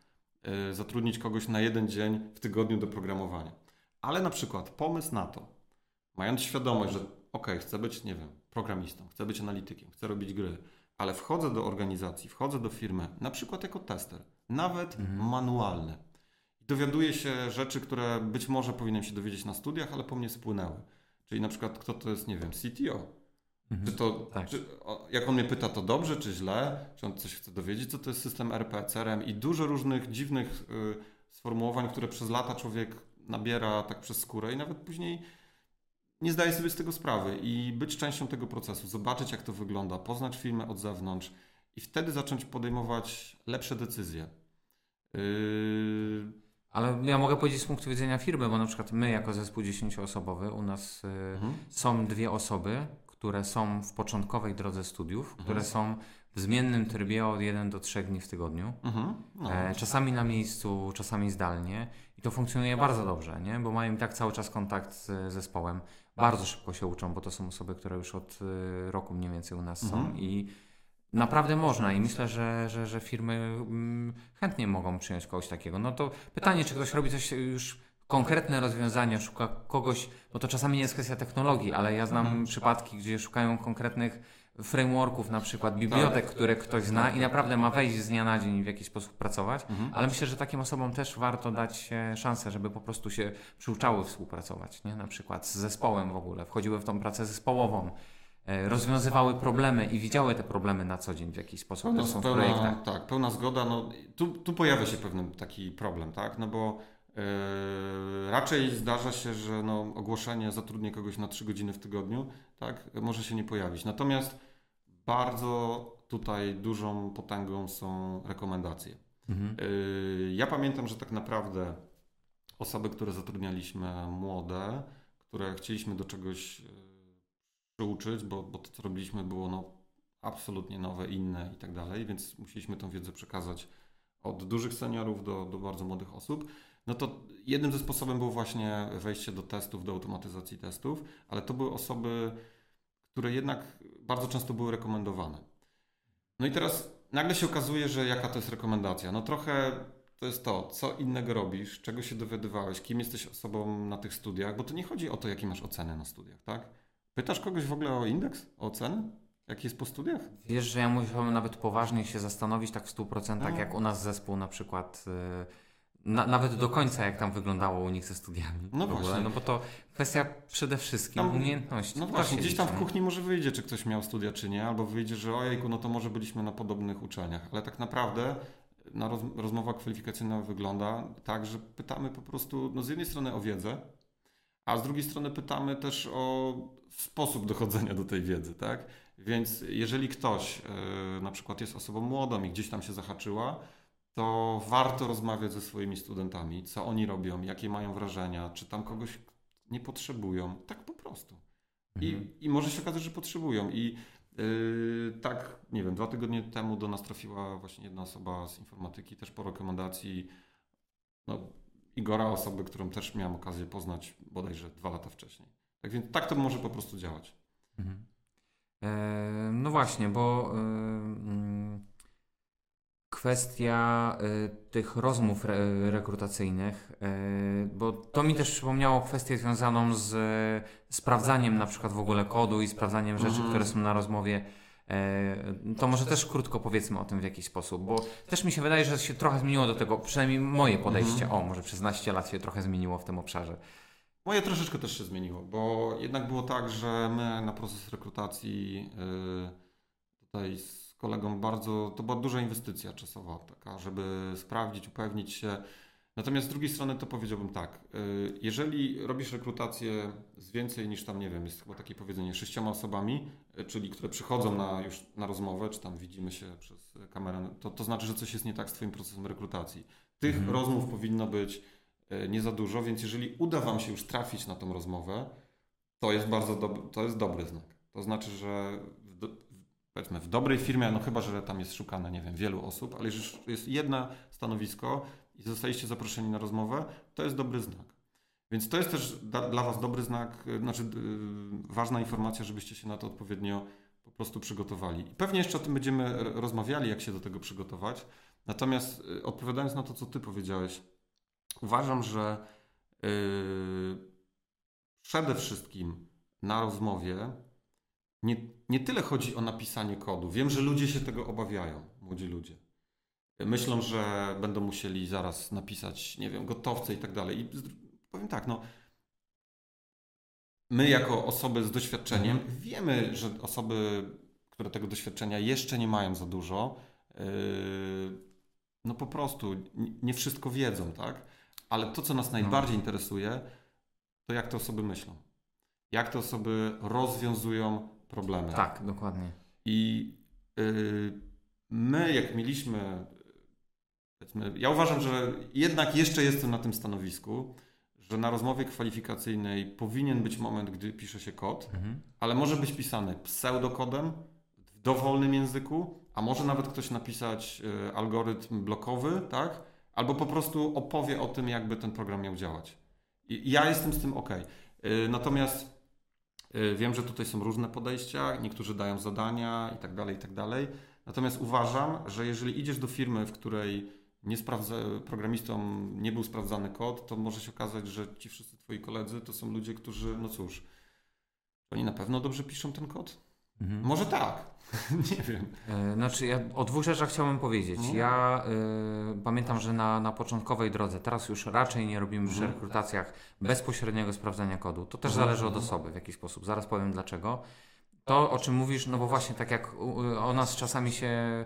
yy, zatrudnić kogoś na jeden dzień w tygodniu do programowania. Ale na przykład pomysł na to, mając świadomość, że ok, chcę być, nie wiem, programistą, chcę być analitykiem, chcę robić gry, ale wchodzę do organizacji, wchodzę do firmy, na przykład jako tester, nawet mhm. manualny dowiaduję się rzeczy, które być może powinienem się dowiedzieć na studiach, ale po mnie spłynęły. Czyli na przykład kto to jest, nie wiem, CTO. Mhm. Czy to, tak. czy, jak on mnie pyta, to dobrze czy źle, czy on coś chce dowiedzieć, co to jest system RP, CRM i dużo różnych dziwnych y, sformułowań, które przez lata człowiek nabiera tak przez skórę i nawet później nie zdaje sobie z tego sprawy i być częścią tego procesu, zobaczyć jak to wygląda, poznać firmę od zewnątrz i wtedy zacząć podejmować lepsze decyzje. Yy ale ja mogę powiedzieć z punktu widzenia firmy, bo na przykład my jako zespół dziesięcioosobowy, u nas y, mhm. są dwie osoby, które są w początkowej drodze studiów, mhm. które są w zmiennym trybie od 1 do 3 dni w tygodniu. Mhm. No. E, czasami na miejscu, czasami zdalnie. I to funkcjonuje bardzo dobrze, nie? bo mają i tak cały czas kontakt z zespołem. Bardzo szybko się uczą, bo to są osoby, które już od y, roku mniej więcej u nas są mhm. i Naprawdę można i myślę, że, że, że firmy mm, chętnie mogą przyjąć kogoś takiego. No to pytanie, czy ktoś robi coś już konkretne rozwiązania, szuka kogoś, bo to czasami nie jest kwestia technologii, ale ja znam mhm. przypadki, gdzie szukają konkretnych frameworków, na przykład bibliotek, tak. które ktoś zna i naprawdę ma wejść z dnia na dzień w jakiś sposób pracować, mhm. ale myślę, że takim osobom też warto dać szansę, żeby po prostu się przyuczały współpracować, nie? na przykład z zespołem w ogóle, wchodziły w tą pracę zespołową, E, rozwiązywały problemy i widziały te problemy na co dzień w jakiś sposób. Pełna, są w pełna, tak, pełna zgoda. No, tu, tu pojawia się pewien taki problem, tak? No bo raczej zdarza się, że no, ogłoszenie zatrudnię kogoś na 3 godziny w tygodniu, tak, może się nie pojawić. Natomiast bardzo tutaj dużą potęgą są rekomendacje. Mhm. Yy, ja pamiętam, że tak naprawdę osoby, które zatrudnialiśmy młode, które chcieliśmy do czegoś yy, przyuczyć, bo, bo to, co robiliśmy, było no, absolutnie nowe, inne i tak dalej, więc musieliśmy tą wiedzę przekazać od dużych seniorów do, do bardzo młodych osób. No to jednym ze sposobów było właśnie wejście do testów, do automatyzacji testów, ale to były osoby, które jednak bardzo często były rekomendowane. No i teraz nagle się okazuje, że jaka to jest rekomendacja. No trochę to jest to, co innego robisz, czego się dowiadywałeś, kim jesteś osobą na tych studiach, bo to nie chodzi o to, jakie masz oceny na studiach, tak? Pytasz kogoś w ogóle o indeks, o oceny? Jaki jest po studiach? Wiesz, że ja musiałbym nawet poważnie się zastanowić tak w 100%, no. jak u nas zespół na przykład... Yy na, nawet do końca, jak tam wyglądało u nich ze studiami. No właśnie. No bo to kwestia przede wszystkim tam, umiejętności. No właśnie, gdzieś tam w kuchni może wyjdzie, czy ktoś miał studia, czy nie, albo wyjdzie, że ojejku, no to może byliśmy na podobnych uczelniach, ale tak naprawdę na roz, rozmowa kwalifikacyjna wygląda tak, że pytamy po prostu, no z jednej strony o wiedzę, a z drugiej strony pytamy też o sposób dochodzenia do tej wiedzy, tak? Więc jeżeli ktoś yy, na przykład jest osobą młodą i gdzieś tam się zahaczyła, to warto rozmawiać ze swoimi studentami, co oni robią, jakie mają wrażenia, czy tam kogoś nie potrzebują. Tak po prostu. I, mhm. i może się okazać, że potrzebują. I yy, tak, nie wiem, dwa tygodnie temu do nas trafiła właśnie jedna osoba z informatyki, też po rekomendacji no, Igora, osoby, którą też miałem okazję poznać bodajże dwa lata wcześniej. Tak więc tak to może po prostu działać. Mhm. E, no właśnie, bo. Yy, kwestia y, tych rozmów re, rekrutacyjnych, y, bo to mi też przypomniało kwestię związaną z y, sprawdzaniem na przykład w ogóle kodu i sprawdzaniem rzeczy, mhm. które są na rozmowie. Y, to może też krótko powiedzmy o tym w jakiś sposób, bo też mi się wydaje, że się trochę zmieniło do tego, przynajmniej moje podejście, mhm. o może przez 15 lat się trochę zmieniło w tym obszarze. Moje troszeczkę też się zmieniło, bo jednak było tak, że my na proces rekrutacji y, tutaj kolegą bardzo, to była duża inwestycja czasowa taka, żeby sprawdzić, upewnić się. Natomiast z drugiej strony to powiedziałbym tak, y, jeżeli robisz rekrutację z więcej niż tam, nie wiem, jest chyba takie powiedzenie, sześcioma osobami, y, czyli które przychodzą na, już na rozmowę, czy tam widzimy się przez kamerę, to, to znaczy, że coś jest nie tak z Twoim procesem rekrutacji. Tych mhm. rozmów powinno być y, nie za dużo, więc jeżeli uda Wam się już trafić na tą rozmowę, to jest bardzo dob- to jest dobry znak. To znaczy, że powiedzmy w dobrej firmie, no chyba, że tam jest szukane, nie wiem, wielu osób, ale jeżeli jest jedno stanowisko i zostaliście zaproszeni na rozmowę, to jest dobry znak. Więc to jest też dla Was dobry znak, y, znaczy yy, ważna informacja, żebyście się na to odpowiednio po prostu przygotowali. I pewnie jeszcze o tym będziemy rozmawiali, jak się do tego przygotować. Natomiast yy, odpowiadając na to, co Ty powiedziałeś, uważam, że yy, przede wszystkim na rozmowie nie, nie tyle chodzi o napisanie kodu. Wiem, że ludzie się tego obawiają, młodzi ludzie. Myślą, że będą musieli zaraz napisać, nie wiem, gotowce i tak dalej. I powiem tak, no. My, jako osoby z doświadczeniem, mhm. wiemy, że osoby, które tego doświadczenia jeszcze nie mają za dużo, yy, no po prostu nie wszystko wiedzą, tak? Ale to, co nas no. najbardziej interesuje, to jak te osoby myślą. Jak te osoby rozwiązują problemy. Tak, dokładnie. I yy, my, jak mieliśmy, ja uważam, że jednak jeszcze jestem na tym stanowisku, że na rozmowie kwalifikacyjnej powinien być moment, gdy pisze się kod, mhm. ale może być pisany pseudokodem w dowolnym języku, a może nawet ktoś napisać y, algorytm blokowy, tak? Albo po prostu opowie o tym, jakby ten program miał działać. I ja jestem z tym ok. Y, natomiast wiem, że tutaj są różne podejścia, niektórzy dają zadania i tak dalej, i tak dalej. Natomiast uważam, że jeżeli idziesz do firmy, w której nie sprawdza, programistą nie był sprawdzany kod, to może się okazać, że ci wszyscy twoi koledzy to są ludzie, którzy, no cóż, oni na pewno dobrze piszą ten kod? Mhm. Może tak. nie wiem. E, znaczy, ja o dwóch rzeczach chciałbym powiedzieć. No. Ja y, pamiętam, że na, na początkowej drodze, teraz już raczej nie robimy przy mhm. rekrutacjach bezpośredniego sprawdzania kodu. To też mhm. zależy od osoby w jakiś sposób. Zaraz powiem dlaczego. To, o czym mówisz, no bo właśnie tak jak o nas czasami się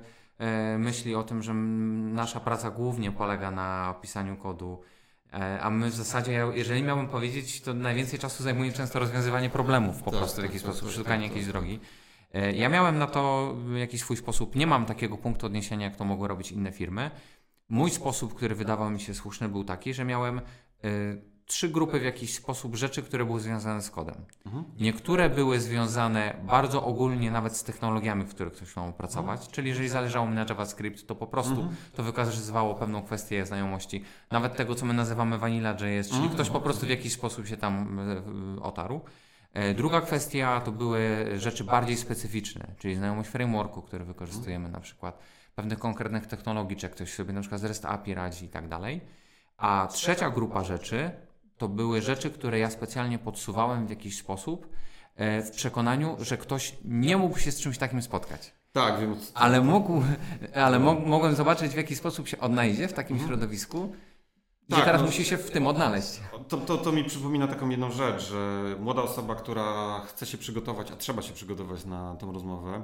y, myśli o tym, że nasza praca głównie polega na pisaniu kodu E, a my w zasadzie, jeżeli miałbym powiedzieć, to najwięcej czasu zajmuje często rozwiązywanie problemów po tak, prostu w tak, jakiś tak, sposób, tak, szukanie tak, jakiejś drogi. E, Ja miałem na to jakiś swój sposób, nie mam takiego punktu odniesienia, jak to mogły robić inne firmy. Mój sposób, który wydawał mi się słuszny, był taki, że miałem e, trzy grupy w jakiś sposób rzeczy, które były związane z kodem. Mhm. Niektóre były związane bardzo ogólnie nawet z technologiami, w których ktoś chciał pracować, Mhm. czyli jeżeli zależało mi na JavaScript, to po prostu to wykazywało pewną kwestię znajomości, nawet tego, co my nazywamy Vanilla.js, czyli Mhm. ktoś po prostu w jakiś sposób się tam e, e, otarł. E, Druga kwestia to były rzeczy bardziej specyficzne, czyli znajomość frameworku, który wykorzystujemy na przykład, pewnych konkretnych technologii, czy jak ktoś sobie na przykład z REST API radzi i tak dalej. A trzecia grupa rzeczy to były rzeczy, które ja specjalnie podsuwałem w jakiś sposób e, w przekonaniu, że ktoś nie mógł się z czymś takim spotkać. Tak, wiem. Ale mógł, ale mo mogłem zobaczyć, w jaki sposób się odnajdzie w takim środowisku, gdzie Tak, teraz no. musi się w tym odnaleźć. To, to, to mi przypomina taką jedną rzecz, że młoda osoba, która chce się przygotować, a trzeba się przygotować na tą rozmowę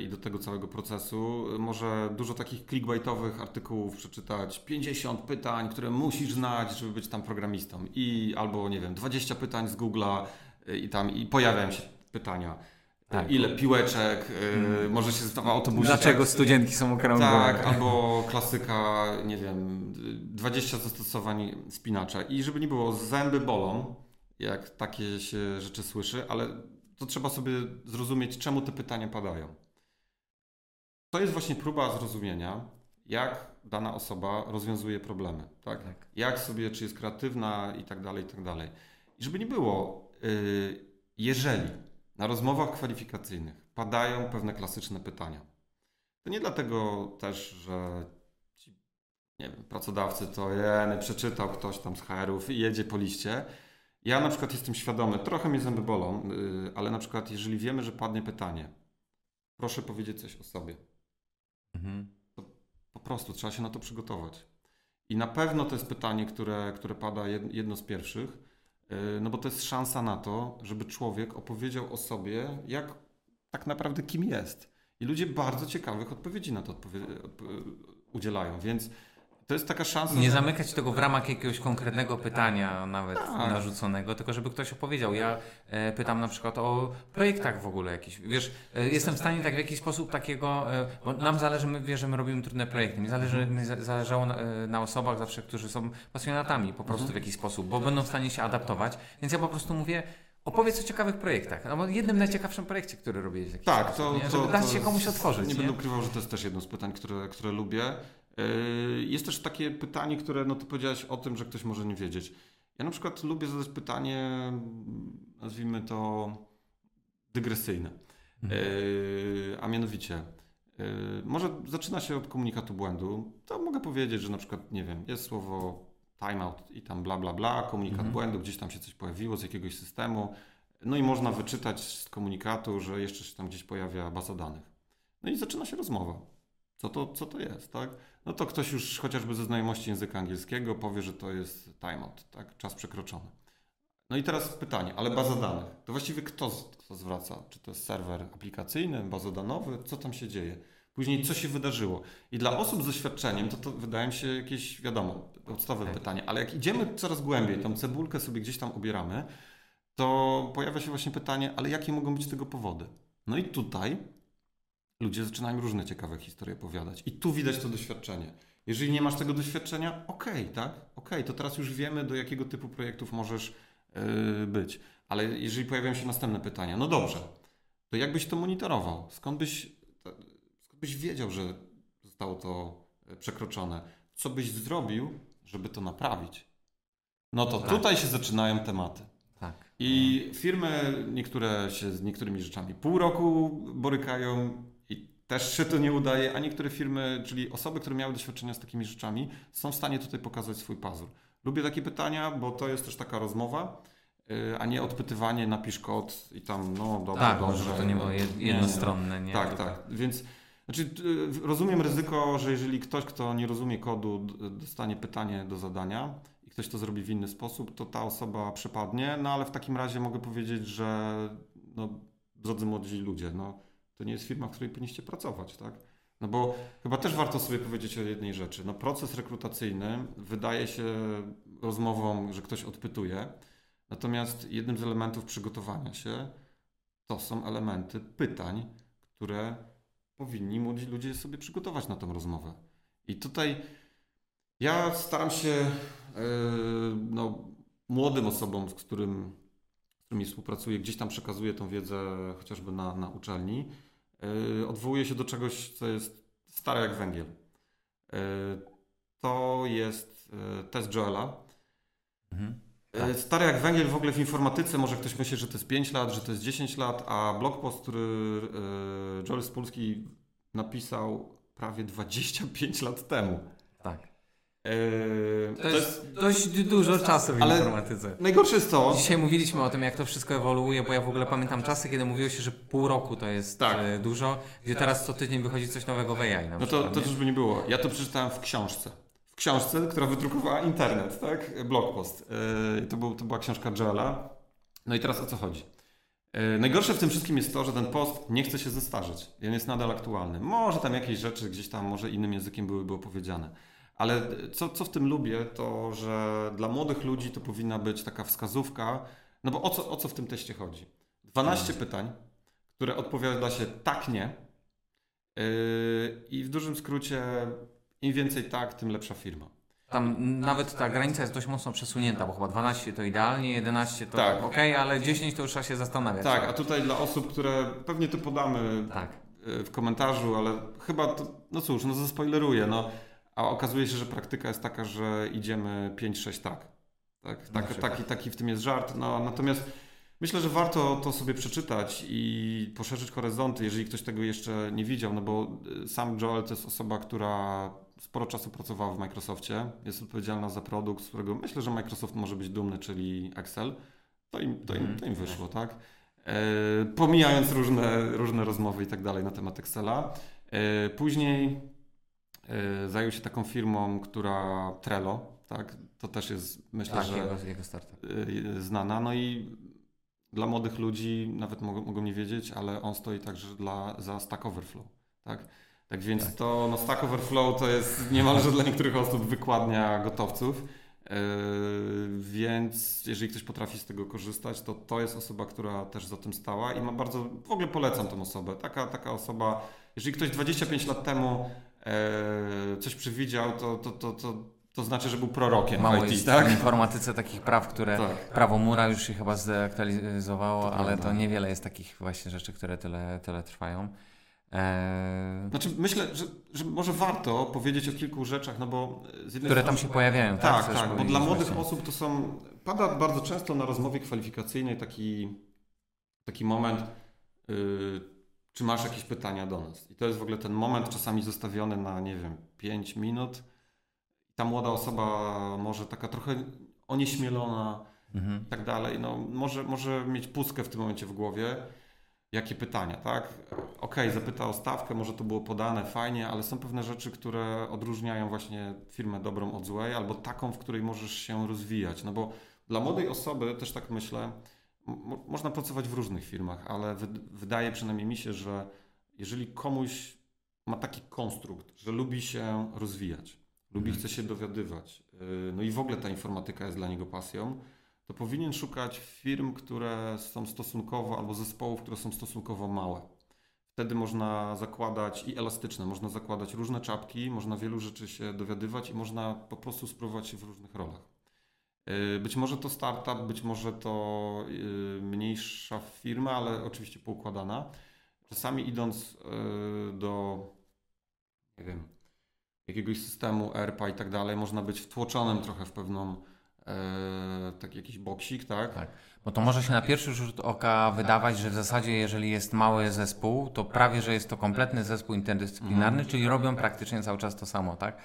i do tego całego procesu, może dużo takich clickbaitowych artykułów przeczytać, 50 pytań, które musisz znać, żeby być tam programistą i albo, nie wiem, 20 pytań z Google'a yy, i tam i pojawiają się pytania. Tak. Ile piłeczek, yy, może się w autobusie. Dlaczego studienki są okrągłe? Tak, albo klasyka, nie wiem, 20 zastosowań spinacza. I żeby nie było, zęby bolą, jak takie się rzeczy słyszy, ale to trzeba sobie zrozumieć, czemu te pytania padają. To jest właśnie próba zrozumienia, jak dana osoba rozwiązuje problemy. Tak? Tak. Jak sobie, czy jest kreatywna i tak dalej, i tak dalej. I żeby nie było, yy, jeżeli na rozmowach kwalifikacyjnych padają pewne klasyczne pytania, to nie dlatego też, że ci, nie wiem, pracodawcy to jeny, przeczytał ktoś tam z HR-ów i jedzie po liście. Ja na przykład jestem świadomy, trochę mnie zęby bolą, yy, ale na przykład jeżeli wiemy, że padnie pytanie, proszę powiedzieć coś o sobie. Mhm. Po prostu trzeba się na to przygotować. I na pewno to jest pytanie, które, które pada jed- jedno z pierwszych, yy, no bo to jest szansa na to, żeby człowiek opowiedział o sobie, jak tak naprawdę kim jest. I ludzie bardzo ciekawych odpowiedzi na to odpowie- odp- udzielają, więc to jest taka szansa. Nie że- zamykać tego w ramach jakiegoś konkretnego pytania, nawet Tak. narzuconego, tylko żeby ktoś opowiedział. Ja e, pytam na przykład o projektach w ogóle jakichś. Wiesz, e, jestem w stanie tak w jakiś sposób takiego, e, bo nam zależy, my wiesz, że my robimy trudne projekty. Mi zależy, mi za- zależało na, e, na osobach zawsze, którzy są pasjonatami po prostu w jakiś sposób, bo będą w stanie się adaptować. Więc ja po prostu mówię, opowiedz o ciekawych projektach. No, jednym najciekawszym projekcie, który robiłeś jakiś Tak, sposób, to, nie? to, żeby dać to się komuś otworzyć. Nie, Nie, będę ukrywał, że to jest też jedno z pytań, które, które lubię. Yy, Jest też takie pytanie, które, no ty powiedziałeś o tym, że ktoś może nie wiedzieć. Ja na przykład lubię zadać pytanie, nazwijmy to dygresyjne. Mhm. Yy, A mianowicie, yy, może zaczyna się od komunikatu błędu. To mogę powiedzieć, że na przykład, nie wiem, jest słowo timeout i tam bla bla bla, komunikat Mhm. błędu, gdzieś tam się coś pojawiło z jakiegoś systemu. No i można wyczytać z komunikatu, że jeszcze się tam gdzieś pojawia baza danych. No i zaczyna się rozmowa. Co to, co to jest, tak? No to ktoś już chociażby ze znajomości języka angielskiego powie, że to jest timeout, tak? Czas przekroczony. No i teraz pytanie, ale baza danych, to właściwie kto, kto zwraca? Czy to jest serwer aplikacyjny, bazodanowy? Co tam się dzieje? Później co się wydarzyło? I dla osób z doświadczeniem to, to wydaje mi się jakieś, wiadomo, podstawowe Tak. pytanie, ale jak idziemy coraz głębiej, tą cebulkę sobie gdzieś tam obieramy, to pojawia się właśnie pytanie, ale jakie mogą być tego powody? No i tutaj ludzie zaczynają różne ciekawe historie opowiadać. I tu widać to doświadczenie. Jeżeli nie masz tego doświadczenia, okej, tak? Okej, to teraz już wiemy, do jakiego typu projektów możesz yy, być. Ale jeżeli pojawiają się następne pytania, no dobrze, to jak byś to monitorował? Skąd byś, skąd byś wiedział, że zostało to e, przekroczone? Co byś zrobił, żeby to naprawić? No to Tak. tutaj się zaczynają tematy. Tak. I firmy niektóre się z niektórymi rzeczami pół roku borykają też się to nie udaje, a niektóre firmy, czyli osoby, które miały doświadczenia z takimi rzeczami, są w stanie tutaj pokazać swój pazur. Lubię takie pytania, bo to jest też taka rozmowa, yy, a nie odpytywanie, napisz kod i tam, no dobra, Tak, dobrze. może to nie było Nie, jednostronne, nie? Tak, Tylko- tak. Więc znaczy, y, rozumiem ryzyko, że jeżeli ktoś, kto nie rozumie kodu, dostanie pytanie do zadania i ktoś to zrobi w inny sposób, to ta osoba przepadnie. No ale w takim razie mogę powiedzieć, że no, drodzy młodzi ludzie, no, to nie jest firma, w której powinniście pracować, tak? No bo chyba też warto sobie powiedzieć o jednej rzeczy. No proces rekrutacyjny wydaje się rozmową, że ktoś odpytuje, natomiast jednym z elementów przygotowania się to są elementy pytań, które powinni młodzi ludzie sobie przygotować na tę rozmowę. I tutaj ja staram się yy, no, młodym osobom, z, którym, z którymi współpracuję, gdzieś tam przekazuję tą wiedzę chociażby na, na uczelni, yy, odwołuję się do czegoś, co jest stare jak węgiel. Yy, to jest test Joela. Mhm. Tak. Stary jak węgiel w ogóle w informatyce, może ktoś myśli, że to jest 5 lat, że to jest 10 lat, a blog post, który Joel Spolski napisał prawie 25 lat temu. Tak. Eee, to, to, jest dość dużo czasu w ale informatyce. Najgorsze jest to. Dzisiaj mówiliśmy o tym, jak to wszystko ewoluuje, bo ja w ogóle pamiętam czasy, kiedy mówiło się, że pół roku to jest tak. E, dużo, gdzie teraz co tydzień wychodzi coś nowego w AI. no to, to też by nie było. Ja to przeczytałem w książce. W książce, która wydrukowała internet, tak? Blog post. Eee, to, był, to była książka Joela. No i teraz o co chodzi? E, najgorsze w tym wszystkim jest to, że ten post nie chce się zestarzeć. On jest nadal aktualny. Może tam jakieś rzeczy gdzieś tam, może innym językiem byłyby opowiedziane. Ale co, co w tym lubię, to że dla młodych ludzi to powinna być taka wskazówka, no bo o co, o co w tym teście chodzi? 12 hmm. pytań, które odpowiada się tak, nie. Yy, I w dużym skrócie, im więcej tak, tym lepsza firma. Tam nawet ta granica jest dość mocno przesunięta, bo chyba 12 to idealnie, 11 to tak. ok, ale 10 to już trzeba się zastanawiać. Tak, a tutaj dla osób, które pewnie to podamy tak. E, w komentarzu, ale chyba to, no cóż, no zaspoileruję, no, a okazuje się, że praktyka jest taka, że idziemy 5-6 tak. tak, tak taki, taki w tym jest żart, no, natomiast myślę, że warto to sobie przeczytać i poszerzyć horyzonty, jeżeli ktoś tego jeszcze nie widział, no bo e, sam Joel to jest osoba, która sporo czasu pracowała w Microsoftie, jest odpowiedzialna za produkt, z którego myślę, że Microsoft może być dumny, czyli Excel. To im, to im, to im wyszło, tak? E, pomijając różne, różne rozmowy i tak dalej na temat Excela. E, później zajął się taką firmą, która Trello, tak? To też jest, myślę, tak, że jego, jego startup. E, znana. No i dla młodych ludzi, nawet mogą, mogą nie wiedzieć, ale on stoi także dla, za Stack Overflow, tak? Tak więc tak. to no Stack Overflow to jest niemalże dla niektórych osób wykładnia gotowców. Yy, więc jeżeli ktoś potrafi z tego korzystać, to to jest osoba, która też za tym stała i ma bardzo, w ogóle polecam tą osobę. Taka, taka osoba, jeżeli ktoś 25 lat temu coś przewidział, to, to, to, to to znaczy, że był prorokiem Mało IT, jest tak? w informatyce takich praw, które tak. prawo Mura już się chyba zdeaktualizowało, to ale prawda. to niewiele jest takich właśnie rzeczy, które tyle, tyle trwają. Eee... Znaczy myślę, że, że może warto powiedzieć o kilku rzeczach, no bo Które strony... tam się pojawiają, tak? Tak, tak, bo dla młodych właśnie. osób to są... Pada bardzo często na rozmowie kwalifikacyjnej taki, taki moment, yy, czy masz jakieś pytania do nas? I to jest w ogóle ten moment czasami zostawiony na, nie wiem, 5 minut. Ta młoda osoba może taka trochę onieśmielona mhm. i tak dalej, no może, może mieć pustkę w tym momencie w głowie jakie pytania, tak? Ok, zapytał o stawkę, może to było podane fajnie, ale są pewne rzeczy, które odróżniają właśnie firmę dobrą od złej, albo taką, w której możesz się rozwijać. No bo dla młodej osoby, też tak myślę, można pracować w różnych firmach, ale wydaje przynajmniej mi się, że jeżeli komuś ma taki konstrukt, że lubi się rozwijać, lubi, mhm. chce się dowiadywać, y, no i w ogóle ta informatyka jest dla niego pasją, to powinien szukać firm, które są stosunkowo, albo zespołów, które są stosunkowo małe. Wtedy można zakładać i elastyczne, można zakładać różne czapki, można wielu rzeczy się dowiadywać i można po prostu spróbować się w różnych rolach. Y, być może to startup, być może to y, mniejsza firma, ale oczywiście poukładana. Czasami idąc y, do, nie wiem, jakiegoś systemu ERPA i tak dalej, można być wtłoczonym trochę w pewną taki jakiś boksik, tak? Tak. Bo to może się na pierwszy rzut oka wydawać, że w zasadzie jeżeli jest mały zespół, to prawie, że jest to kompletny zespół interdyscyplinarny, mhm. czyli robią praktycznie cały czas to samo, tak?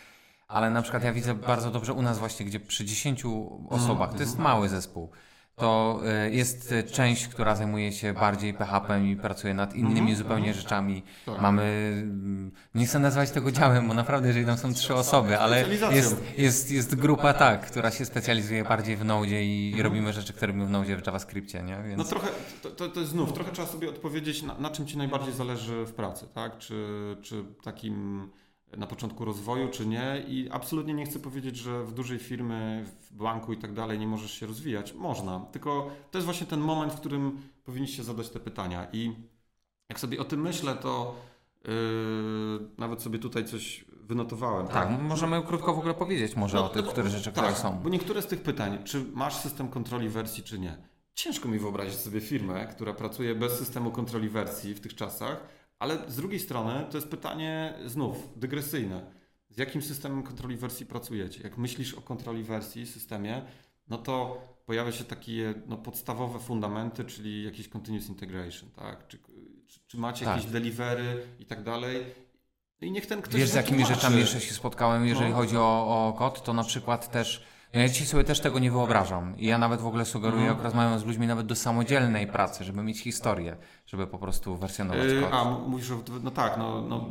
Ale na przykład ja widzę bardzo dobrze u nas właśnie, gdzie przy 10 osobach, to jest mhm. mały zespół, to e, jest część, która zajmuje się bardziej PHP i pracuje nad innymi Mhm, zupełnie mhm. rzeczami. Tak. Mamy, mm, nie chcę nazywać tego działem, bo naprawdę, jeżeli tam są trzy osoby, ale jest, jest, jest grupa tak, która się specjalizuje bardziej w Node i Mhm. robimy rzeczy, które robimy w Node w JavaScriptie, nie? Więc... No trochę, to, to, to jest znów, trochę trzeba sobie odpowiedzieć, na, na czym Ci najbardziej zależy w pracy, tak? Czy, czy takim na początku rozwoju, czy nie. I absolutnie nie chcę powiedzieć, że w dużej firmy, w banku i tak dalej nie możesz się rozwijać. Można, tylko to jest właśnie ten moment, w którym powinniście zadać te pytania. I jak sobie o tym myślę, to yy, nawet sobie tutaj coś wynotowałem. Tak, możemy krótko w ogóle powiedzieć może No, o tych, które rzeczy, tak, które są. Bo niektóre z tych pytań, czy masz system kontroli wersji, czy nie? Ciężko mi wyobrazić sobie firmę, która pracuje bez systemu kontroli wersji w tych czasach, ale z drugiej strony to jest pytanie znów dygresyjne. Z jakim systemem kontroli wersji pracujecie? Jak myślisz o kontroli wersji, systemie, no to pojawia się takie no, podstawowe fundamenty, czyli jakiś continuous integration, tak? Czy, czy, czy macie Tak. jakieś delivery i tak dalej? I niech ten ktoś Wiesz, z jakimi rzeczami jeszcze się spotkałem, jeżeli No. chodzi o, o kod, to na przykład też. Ja dzisiaj sobie też tego nie wyobrażam. I ja nawet w ogóle sugeruję, Mhm. jak rozmawiam z ludźmi, nawet do samodzielnej pracy, żeby mieć historię, żeby po prostu wersjonować Yy, kod. a, mówisz, no tak, no, no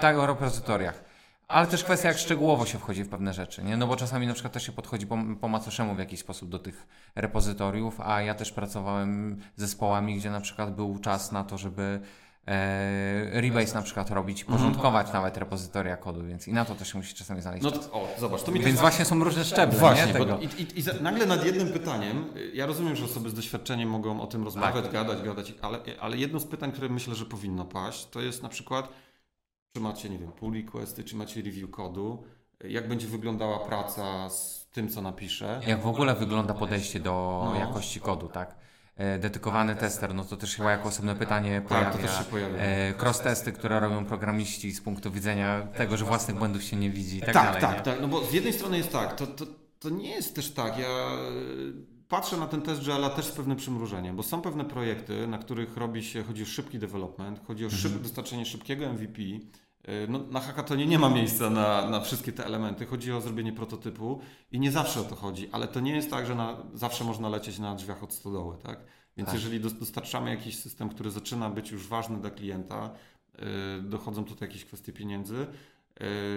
Tak, o repozytoriach. Ale też kwestia, jak szczegółowo się wchodzi w pewne rzeczy, nie? No bo czasami na przykład też się podchodzi po, po macoszemu w jakiś sposób do tych repozytoriów, a ja też pracowałem z zespołami, gdzie na przykład był czas na to, żeby e, rebase na przykład robić, porządkować nawet repozytoria kodu, więc i na to też się musi czasami znaleźć No czas. to, o, zobacz, to mi Więc właśnie są różne szczeble, Właśnie, nie? bo, Tego. i, i, i za- nagle nad jednym pytaniem, y, ja rozumiem, że osoby z doświadczeniem mogą o tym rozmawiać, gadać, gadać, ale, ale jedno z pytań, które myślę, że powinno paść, to jest na przykład, czy macie, nie wiem, pull requesty, czy macie review kodu, y, jak będzie wyglądała praca z tym, co napiszę. Jak w ogóle wygląda podejście do No. jakości kodu, tak? E, Dedykowany tester, no to też chyba jako osobne pytanie pojawia. Tak, to też się pojawia. E, cross-testy, które robią programiści z punktu widzenia tego, że własnych błędów się nie widzi i tak, tak, dalej. tak, nie? tak, no bo z jednej strony jest tak, to, to, to nie jest też tak, ja y, patrzę na ten test Jela też z pewnym przymrużeniem, bo są pewne projekty, na których robi się, chodzi o szybki development, chodzi o szyb, Mhm. dostarczenie szybkiego MVP, no, na hackatonie nie ma miejsca na, na wszystkie te elementy, chodzi o zrobienie prototypu i nie zawsze o to chodzi, ale to nie jest tak, że na, zawsze można lecieć na drzwiach od stodoły, tak? Więc Tak. jeżeli dos- dostarczamy jakiś system, który zaczyna być już ważny dla klienta, y, dochodzą tutaj jakieś kwestie pieniędzy,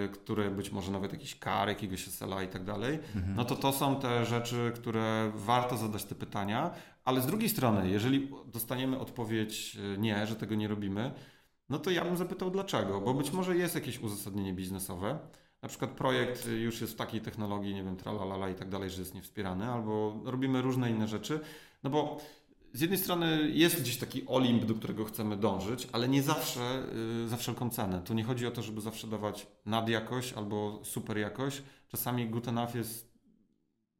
y, które być może nawet jakiś kar, jakiegoś SLA i tak dalej, Mhm. no to to są te rzeczy, które warto zadać te pytania, ale z drugiej strony, jeżeli dostaniemy odpowiedź y, nie, że tego nie robimy, no to ja bym zapytał dlaczego, bo być może jest jakieś uzasadnienie biznesowe. Na przykład projekt już jest w takiej technologii, nie wiem, tralalala i tak dalej, że jest niewspierany, albo robimy różne inne rzeczy, no bo z jednej strony jest gdzieś taki Olimp, do którego chcemy dążyć, ale nie zawsze y, za wszelką cenę. Tu nie chodzi o to, żeby zawsze dawać nadjakość albo super jakość. Czasami enough jest...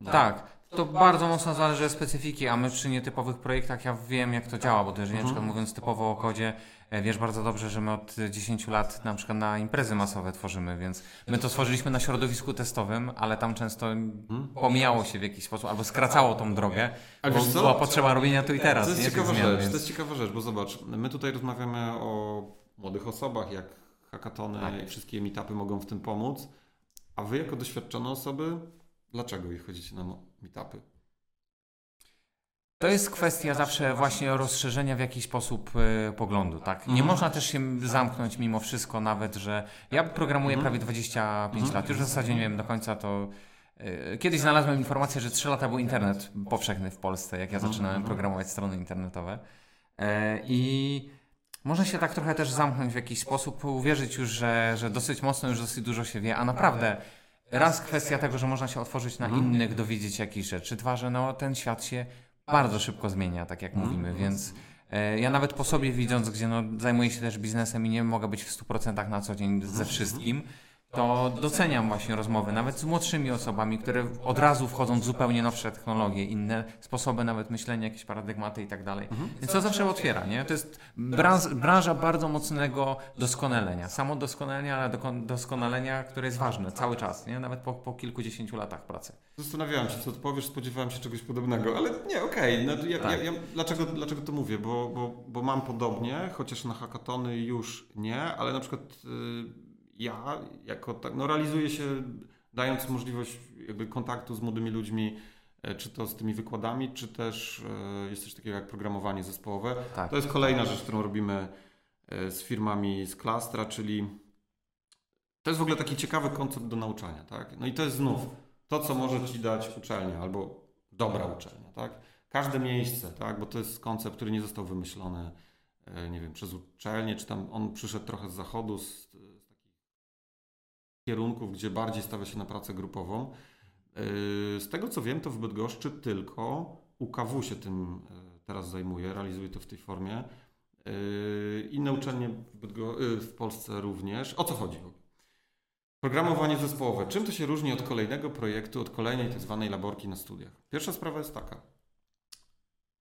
Tak. To bardzo mocno zależy od specyfiki, a my przy nietypowych projektach ja wiem jak to działa, bo to jeżeli na Mhm. przykład mówiąc typowo o kodzie, e, wiesz bardzo dobrze, że my od 10 lat na przykład na imprezy masowe tworzymy, więc my to stworzyliśmy na środowisku testowym, ale tam często pomijało się w jakiś sposób, albo skracało tą drogę, Ale bo była potrzeba robienia tu i teraz, to jest nie? Ciekawa zmian, rzecz, więc- to jest ciekawa rzecz, bo zobacz, my tutaj rozmawiamy o młodych osobach, jak hackatony Tak. i wszystkie meetupy mogą w tym pomóc, a wy jako doświadczone osoby, dlaczego ich chodzicie na meetupy? To jest kwestia zawsze właśnie rozszerzenia w jakiś sposób e, poglądu, tak? Nie Mhm. można też się zamknąć mimo wszystko nawet, że ja programuję Mhm. prawie 25 Mhm. lat, już w zasadzie nie wiem do końca to... e, Kiedyś znalazłem informację, że 3 lata był internet powszechny w Polsce, jak ja zaczynałem Mhm. programować strony internetowe. E, I można się tak trochę też zamknąć w jakiś sposób, uwierzyć już, że, że dosyć mocno, już dosyć dużo się wie, a naprawdę raz kwestia tego, że można się otworzyć na Mhm. innych, dowiedzieć jakichś rzeczy, dwa, że no, ten świat się bardzo szybko zmienia, tak jak Mhm. mówimy, więc e, ja nawet po sobie widząc, gdzie no, zajmuję się też biznesem i nie mogę być w 100% na co dzień ze wszystkim, to doceniam właśnie rozmowy, nawet z młodszymi osobami, które od razu wchodzą w zupełnie nowsze technologie, inne sposoby nawet myślenia, jakieś paradygmaty i tak dalej. Więc to zawsze otwiera, nie? To jest branż, branża bardzo mocnego doskonalenia. Samo doskonalenia, ale doskonalenia, które jest ważne cały czas, nie? Nawet po, po kilkudziesięciu latach pracy. Zastanawiałem się, co odpowiesz, spodziewałem się czegoś podobnego, ale nie, okej. No, to ja, Tak. ja, ja, dlaczego, dlaczego to mówię? Bo, bo, bo mam podobnie, chociaż na hackatony już nie, ale na przykład y, ja jako tak, no realizuję się dając możliwość jakby kontaktu z młodymi ludźmi, e, czy to z tymi wykładami, czy też e, jest coś takiego jak programowanie zespołowe. Tak. To jest kolejna rzecz, którą robimy e, z firmami z klastra, czyli to jest w ogóle taki ciekawy koncept do nauczania, tak? No i to jest znów to, co może Ci dać uczelnia albo dobra uczelnia, tak? Każde miejsce, tak? Bo to jest koncept, który nie został wymyślony, nie wiem, przez uczelnię, czy tam on przyszedł trochę z zachodu, z, kierunków, gdzie bardziej stawia się na pracę grupową. E, Z tego co wiem, to w Bydgoszczy tylko UKW się tym e, teraz zajmuje, realizuje to w tej formie. E, Inne uczelnie w, Polsce również. O co chodzi? Programowanie zespołowe. Czym to się różni od kolejnego projektu, od kolejnej tak zwanej laborki na studiach? Pierwsza sprawa jest taka.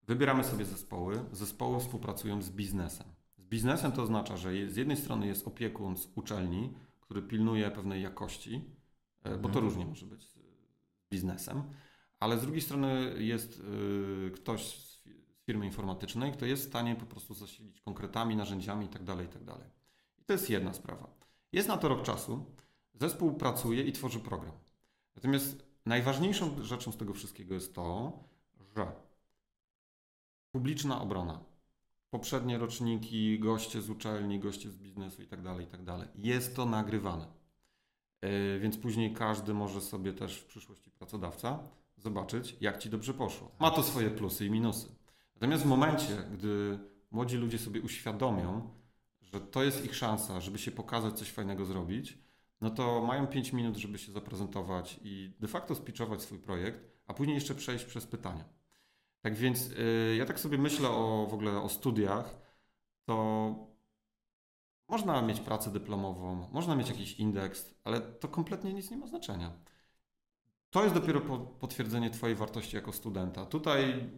Wybieramy sobie zespoły. Zespoły współpracują z biznesem. Z biznesem to oznacza, że z jednej strony jest opiekun z uczelni, który pilnuje pewnej jakości, e, bo to Mhm. różnie może być z biznesem, ale z drugiej strony jest y, ktoś z fi- z firmy informatycznej, kto jest w stanie po prostu zasilić konkretami, narzędziami itd. itd. I to jest jedna sprawa. Jest na to rok czasu, zespół pracuje i tworzy program. Natomiast najważniejszą rzeczą z tego wszystkiego jest to, że publiczna obrona, poprzednie roczniki, goście z uczelni, goście z biznesu itd., itd. Jest to nagrywane. Yy, Więc później każdy może sobie też w przyszłości pracodawca zobaczyć, jak ci dobrze poszło. Ma to swoje plusy i minusy. Natomiast w momencie, gdy młodzi ludzie sobie uświadomią, że to jest ich szansa, żeby się pokazać, coś fajnego zrobić, no to mają 5 minut, żeby się zaprezentować i de facto spiczować swój projekt, a później jeszcze przejść przez pytania. Tak więc yy, ja tak sobie myślę o w ogóle o studiach, to można mieć pracę dyplomową, można mieć jakiś indeks, ale to kompletnie nic nie ma znaczenia. To jest dopiero po, potwierdzenie Twojej wartości jako studenta. Tutaj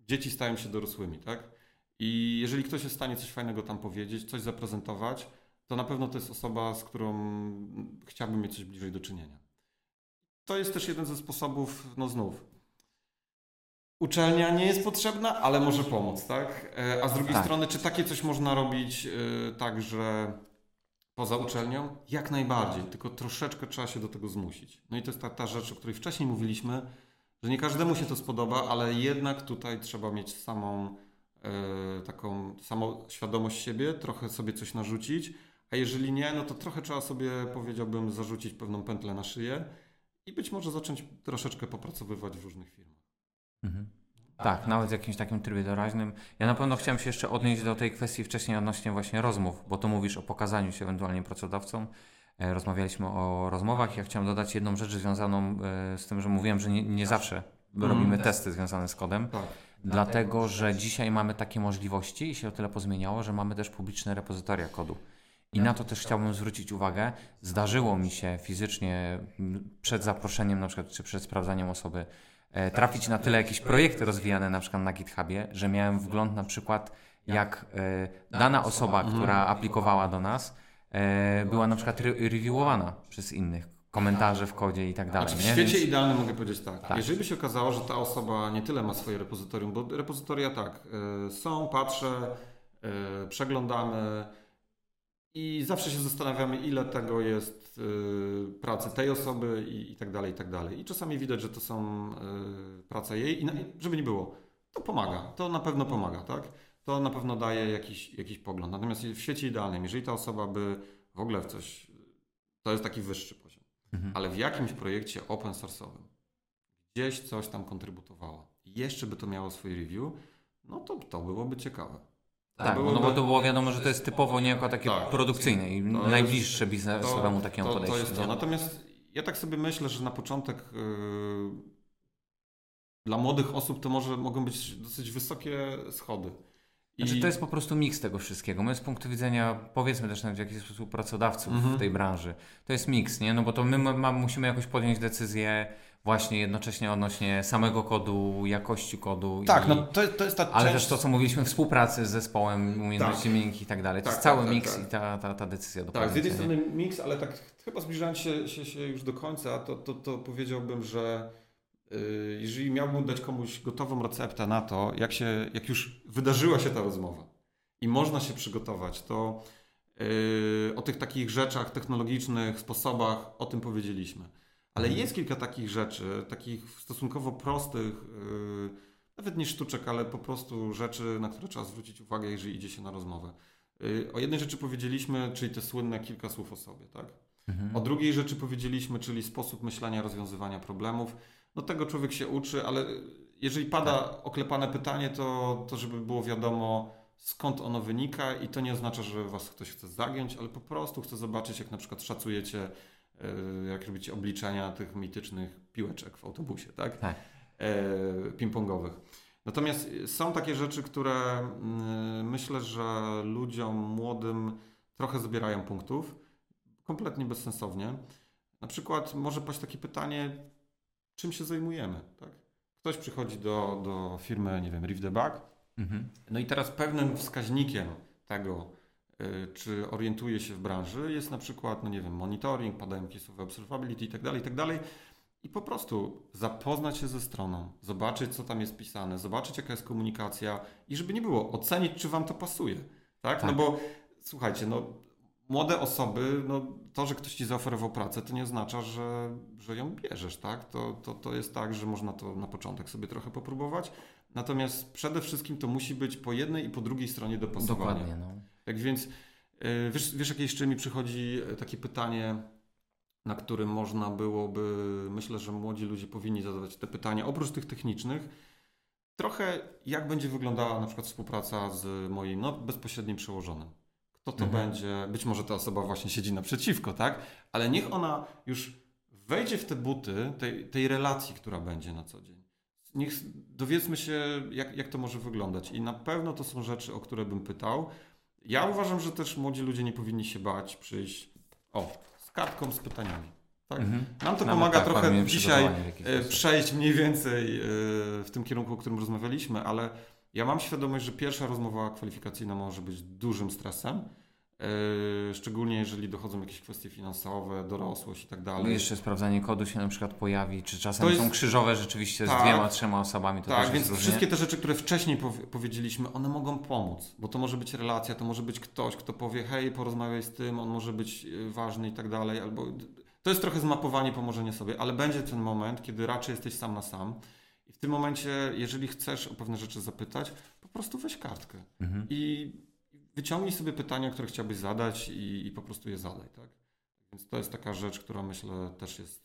dzieci stają się dorosłymi, tak? I jeżeli ktoś jest w stanie coś fajnego tam powiedzieć, coś zaprezentować, to na pewno to jest osoba, z którą chciałbym mieć coś bliżej do czynienia. To jest też jeden ze sposobów, no znów. Uczelnia nie jest potrzebna, ale może pomóc, tak? E, A z drugiej Tak. strony, czy takie coś można robić e, tak, że poza uczelnią? Jak najbardziej, tylko troszeczkę trzeba się do tego zmusić. No i to jest ta, ta rzecz, o której wcześniej mówiliśmy, że nie każdemu się to spodoba, ale jednak tutaj trzeba mieć samą e, taką samą świadomość siebie, trochę sobie coś narzucić, a jeżeli nie, no to trochę trzeba sobie, powiedziałbym, zarzucić pewną pętlę na szyję i być może zacząć troszeczkę popracowywać w różnych firmach. Mhm. Tak, nawet w jakimś takim trybie doraźnym. Ja na pewno chciałem się jeszcze odnieść do tej kwestii wcześniej odnośnie właśnie rozmów, bo tu mówisz o pokazaniu się ewentualnie pracodawcom. E, Rozmawialiśmy o rozmowach. Ja chciałem dodać jedną rzecz związaną e, z tym, że mówiłem, że nie, nie zawsze robimy testy związane z kodem. Tak. Dlatego, że dzisiaj mamy takie możliwości i się o tyle pozmieniało, że mamy też publiczne repozytoria kodu. I na to też chciałbym zwrócić uwagę. Zdarzyło mi się fizycznie przed zaproszeniem, na przykład, czy przed sprawdzaniem osoby, trafić na tyle jakieś projekty rozwijane na przykład na GitHubie, że miałem wgląd na przykład, jak e, dana osoba, która aplikowała do nas, e, była na przykład re- reviewowana przez innych, komentarze w kodzie i tak dalej. Znaczy w świecie Więc- idealnym mogę powiedzieć tak. Tak. Jeżeli by się okazało, że ta osoba nie tyle ma swoje repozytorium, bo repozytoria tak, są, patrzę, przeglądamy i zawsze się zastanawiamy, ile tego jest y, pracy tej osoby i, i tak dalej, i tak dalej. I czasami widać, że to są y, prace jej i na, żeby nie było, to pomaga, to na pewno pomaga, tak? To na pewno daje jakiś, jakiś pogląd. Natomiast w świecie idealnym, jeżeli ta osoba by w ogóle w coś, to jest taki wyższy poziom Mhm. ale w jakimś projekcie open source'owym gdzieś coś tam kontrybutowała i jeszcze by to miało swój review, no to to byłoby ciekawe. Tak, byłoby- no bo to było wiadomo, że to jest typowo niejako takie Tak. produkcyjne i najbliższe biznesowemu takiemu to, podejściu. to jest to. Natomiast ja tak sobie myślę, że na początek yy, dla młodych osób to może mogą być dosyć wysokie schody. I Znaczy, to jest po prostu miks tego wszystkiego. My z punktu widzenia, powiedzmy też nawet w jakiś sposób pracodawców Mhm. w tej branży, to jest miks, nie? No bo to my ma, musimy jakoś podjąć decyzję właśnie jednocześnie odnośnie samego kodu, jakości kodu. tak, i, no to, to jest ta Ale część... też to, co mówiliśmy, współpracy z zespołem, umiejętności Tak. miękkich i tak dalej. To Tak, jest cały tak, tak, miks tak. i ta, ta, ta decyzja do Tak, z jednej strony miks, ale tak chyba zbliżając się, się, się już do końca, to, to, to powiedziałbym, że y, jeżeli miałbym dać komuś gotową receptę na to, jak, się, jak już wydarzyła się ta rozmowa i można się przygotować, to y, o tych takich rzeczach technologicznych, sposobach, o tym powiedzieliśmy. Ale jest kilka takich rzeczy, takich stosunkowo prostych, yy, nawet nie sztuczek, ale po prostu rzeczy, na które trzeba zwrócić uwagę, jeżeli idzie się na rozmowę. Yy, o jednej rzeczy powiedzieliśmy, czyli te słynne kilka słów o sobie, tak? Mhm. O drugiej rzeczy powiedzieliśmy, czyli sposób myślenia, rozwiązywania problemów. No tego człowiek się uczy, ale jeżeli pada oklepane pytanie, to, to żeby było wiadomo, skąd ono wynika i to nie oznacza, że was ktoś chce zagiąć, ale po prostu chce zobaczyć, jak na przykład szacujecie, jak robicie obliczenia tych mitycznych piłeczek w autobusie, tak? Tak. Yy, ping-pongowych. Natomiast są takie rzeczy, które yy, myślę, że ludziom młodym trochę zabierają punktów, kompletnie bezsensownie. Na przykład może paść takie pytanie, czym się zajmujemy, tak? Ktoś przychodzi do, do firmy, nie wiem, Riff the Bug, Mhm. no i teraz pewnym wskaźnikiem tego, czy orientuje się w branży, jest na przykład, no nie wiem, monitoring, padają case'owe observability itd., itd. I po prostu zapoznać się ze stroną, zobaczyć, co tam jest pisane, zobaczyć, jaka jest komunikacja i żeby nie było, ocenić, czy wam to pasuje. Tak? Tak. No bo słuchajcie, no młode osoby, no to, że ktoś ci zaoferował pracę, to nie oznacza, że, że ją bierzesz, tak? To, to, to jest tak, że można to na początek sobie trochę popróbować. Natomiast przede wszystkim to musi być po jednej i po drugiej stronie dopasowanie. Dokładnie, no. Tak więc, y, wiesz, wiesz, jeszcze mi przychodzi y, takie pytanie, na którym można byłoby, myślę, że młodzi ludzie powinni zadawać te pytania, oprócz tych technicznych, trochę jak będzie wyglądała na przykład współpraca z moim no, bezpośrednim przełożonym. Kto to Mhm. będzie? Być może ta osoba właśnie siedzi naprzeciwko, tak? Ale niech ona już wejdzie w te buty tej, tej relacji, która będzie na co dzień. Niech dowiedzmy się, jak, jak to może wyglądać. I na pewno to są rzeczy, o które bym pytał. Ja uważam, że też młodzi ludzie nie powinni się bać przyjść o, z kartką z pytaniami. Tak? Mhm. Nam to Nawet pomaga tak, trochę dzisiaj e, przejść mniej więcej e, w tym kierunku, o którym rozmawialiśmy, ale ja mam świadomość, że pierwsza rozmowa kwalifikacyjna może być dużym stresem. E, Szczególnie jeżeli dochodzą jakieś kwestie finansowe, dorosłość i tak Ale dalej. No jeszcze sprawdzanie kodu się na przykład pojawi, czy czasem jest- są krzyżowe rzeczywiście z Tak. dwiema, trzema osobami, to tak, więc wszystkie te rzeczy, które wcześniej powie- powiedzieliśmy, one mogą pomóc, bo to może być relacja, to może być ktoś, kto powie, hej, porozmawiaj z tym, on może być y, ważny i tak dalej, albo to jest trochę zmapowanie, pomożenie sobie, ale będzie ten moment, kiedy raczej jesteś sam na sam i w tym momencie, jeżeli chcesz o pewne rzeczy zapytać, po prostu weź kartkę Mhm. i wyciągnij sobie pytania, które chciałbyś zadać i, i po prostu je zadaj, tak? Więc to jest taka rzecz, która myślę też jest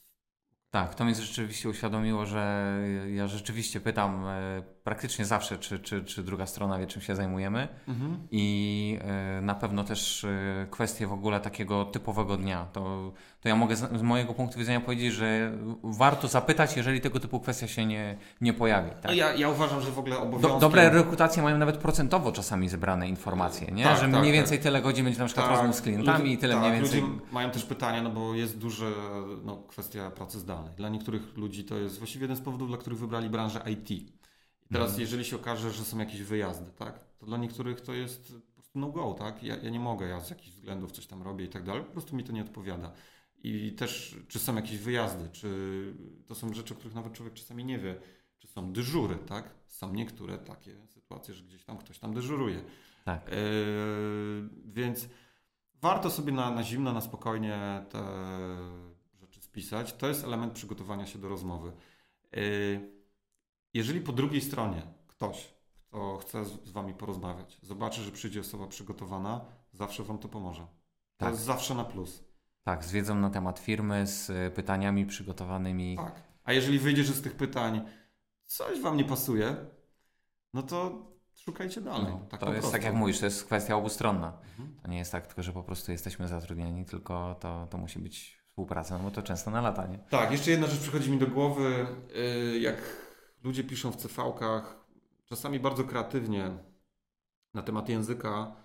Tak, to mnie rzeczywiście uświadomiło, że ja rzeczywiście pytam e, praktycznie zawsze, czy, czy, czy druga strona wie, czym się zajmujemy. Mhm. I e, na pewno też e, kwestie w ogóle takiego typowego dnia. To, to ja mogę z, z mojego punktu widzenia powiedzieć, że warto zapytać, jeżeli tego typu kwestia się nie, nie pojawi. Tak? No ja, ja uważam, że w ogóle obowiązkiem... Do, dobre rekrutacje mają nawet procentowo czasami zebrane informacje, nie? Tak, że tak, mniej tak. więcej tyle godzin będzie na przykład rozmów z klientami ludzie- i tyle tak, mniej więcej. Ludzie mają też pytania, no bo jest duża no, kwestia pracy zdalnej. Dla niektórych ludzi to jest właściwie jeden z powodów, dla których wybrali branżę IT. Teraz, Mhm. jeżeli się okaże, że są jakieś wyjazdy, tak, to dla niektórych to jest po prostu no go, tak? Ja, ja nie mogę, ja z jakichś względów coś tam robię i tak dalej, po prostu mi to nie odpowiada. I też, czy są jakieś wyjazdy, czy to są rzeczy, o których nawet człowiek czasami nie wie, czy są dyżury, tak? Są niektóre takie sytuacje, że gdzieś tam ktoś tam dyżuruje. Tak. Yy, więc warto sobie na, na zimno, na spokojnie te rzeczy spisać. To jest element przygotowania się do rozmowy. Yy, jeżeli po drugiej stronie ktoś, kto chce z, Wami porozmawiać, zobaczy, że przyjdzie osoba przygotowana, zawsze Wam to pomoże. To Tak. jest zawsze na plus. Tak, z wiedzą na temat firmy, z e, pytaniami przygotowanymi. Tak. A jeżeli wyjdzie, że z tych pytań coś Wam nie pasuje, no to szukajcie dalej. No, tak to jest prostu. tak jak mówisz, to jest kwestia obustronna. Mhm. To nie jest tak tylko, że po prostu jesteśmy zatrudniani, tylko to, to musi być współpraca, no bo to często na lata, nie? Tak, jeszcze jedna rzecz przychodzi mi do głowy. Yy, Jak ludzie piszą w CV-kach, czasami bardzo kreatywnie na temat języka,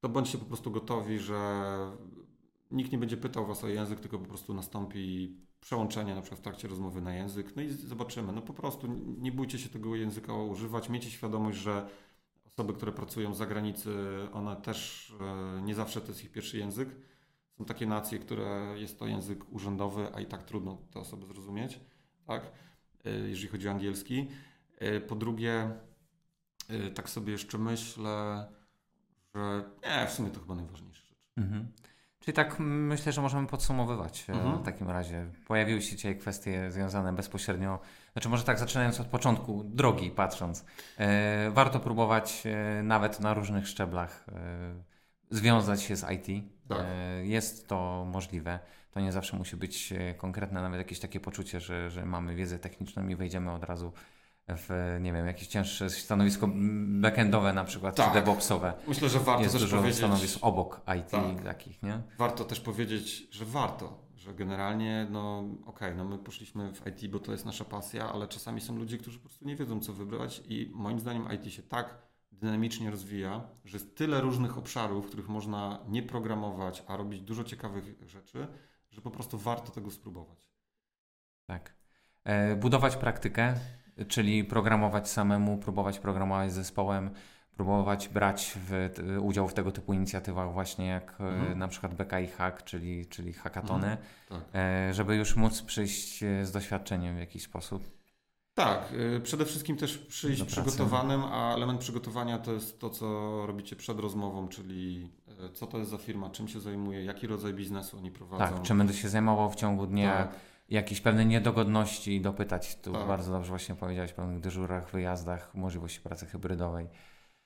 to bądźcie po prostu gotowi, że nikt nie będzie pytał Was o język, tylko po prostu nastąpi przełączenie na przykład w trakcie rozmowy na język. No i zobaczymy. No po prostu nie bójcie się tego języka używać. Miejcie świadomość, że osoby, które pracują z zagranicy, one też e, nie zawsze to jest ich pierwszy język. Są takie nacje, które jest to język urzędowy, a i tak trudno te osoby zrozumieć, tak? E, Jeżeli chodzi o angielski. E, Po drugie, e, tak sobie jeszcze myślę, że nie, w sumie to chyba najważniejsza rzecz. Mhm. Czyli tak myślę, że możemy podsumowywać Mhm. w takim razie. Pojawiły się dzisiaj kwestie związane bezpośrednio, znaczy może tak zaczynając od początku drogi patrząc. E, warto próbować e, nawet na różnych szczeblach e, związać się z IT. Tak. Jest to możliwe. To nie zawsze musi być e, konkretne, nawet jakieś takie poczucie, że, że mamy wiedzę techniczną i wejdziemy od razu w, nie wiem, jakieś cięższe stanowisko backendowe na przykład, Tak. czy DevOpsowe. Myślę, że warto Jest też dużo powiedzieć, stanowisk obok IT Tak. takich, nie? warto też powiedzieć, że warto, że generalnie, no okej, no my poszliśmy w IT, bo to jest nasza pasja, ale czasami są ludzie, którzy po prostu nie wiedzą, co wybrać i moim zdaniem IT się tak dynamicznie rozwija, że jest tyle różnych obszarów, w których można nie programować, a robić dużo ciekawych rzeczy, że po prostu warto tego spróbować. Tak. E, budować praktykę, czyli programować samemu, próbować programować z zespołem, próbować brać w, udział w tego typu inicjatywach właśnie jak e, Mhm. na przykład BKI Hack, czyli, czyli hackatony, Tak. e, żeby już móc przyjść z doświadczeniem w jakiś sposób. Tak, y, przede wszystkim też przyjść Do pracy. przygotowanym, a element przygotowania to jest to, co robicie przed rozmową, czyli y, co to jest za firma, czym się zajmuje, jaki rodzaj biznesu oni prowadzą. Tak, czym będę się zajmował w ciągu dnia, Tak. jakieś pewne niedogodności dopytać. Tu Tak. bardzo dobrze właśnie powiedziałeś o pewnych dyżurach, wyjazdach, możliwości pracy hybrydowej.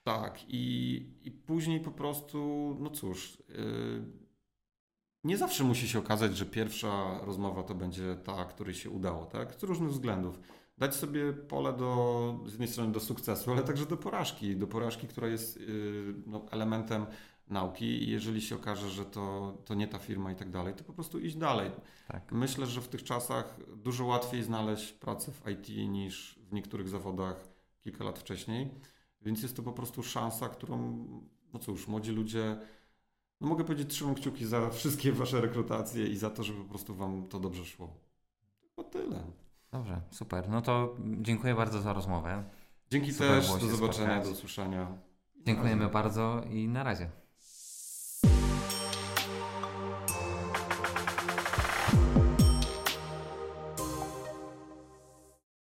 Tak, i, i później po prostu, no cóż, yy, nie zawsze musi się okazać, że pierwsza rozmowa to będzie ta, której się udało, tak? Z różnych względów. Dać sobie pole do, z jednej strony do sukcesu, ale także do porażki, do porażki, która jest yy, no, elementem nauki i jeżeli się okaże, że to, to nie ta firma i tak dalej, to po prostu iść dalej. Tak. Myślę, że w tych czasach dużo łatwiej znaleźć pracę w IT niż w niektórych zawodach kilka lat wcześniej, więc jest to po prostu szansa, którą, no cóż, młodzi ludzie, no mogę powiedzieć, trzymam kciuki za wszystkie wasze rekrutacje i za to, żeby po prostu wam to dobrze szło. To tyle. Dobrze, super. No to dziękuję bardzo za rozmowę. Dzięki Super też, do zobaczenia, spotkać. do usłyszenia. Dziękujemy bardzo i na razie.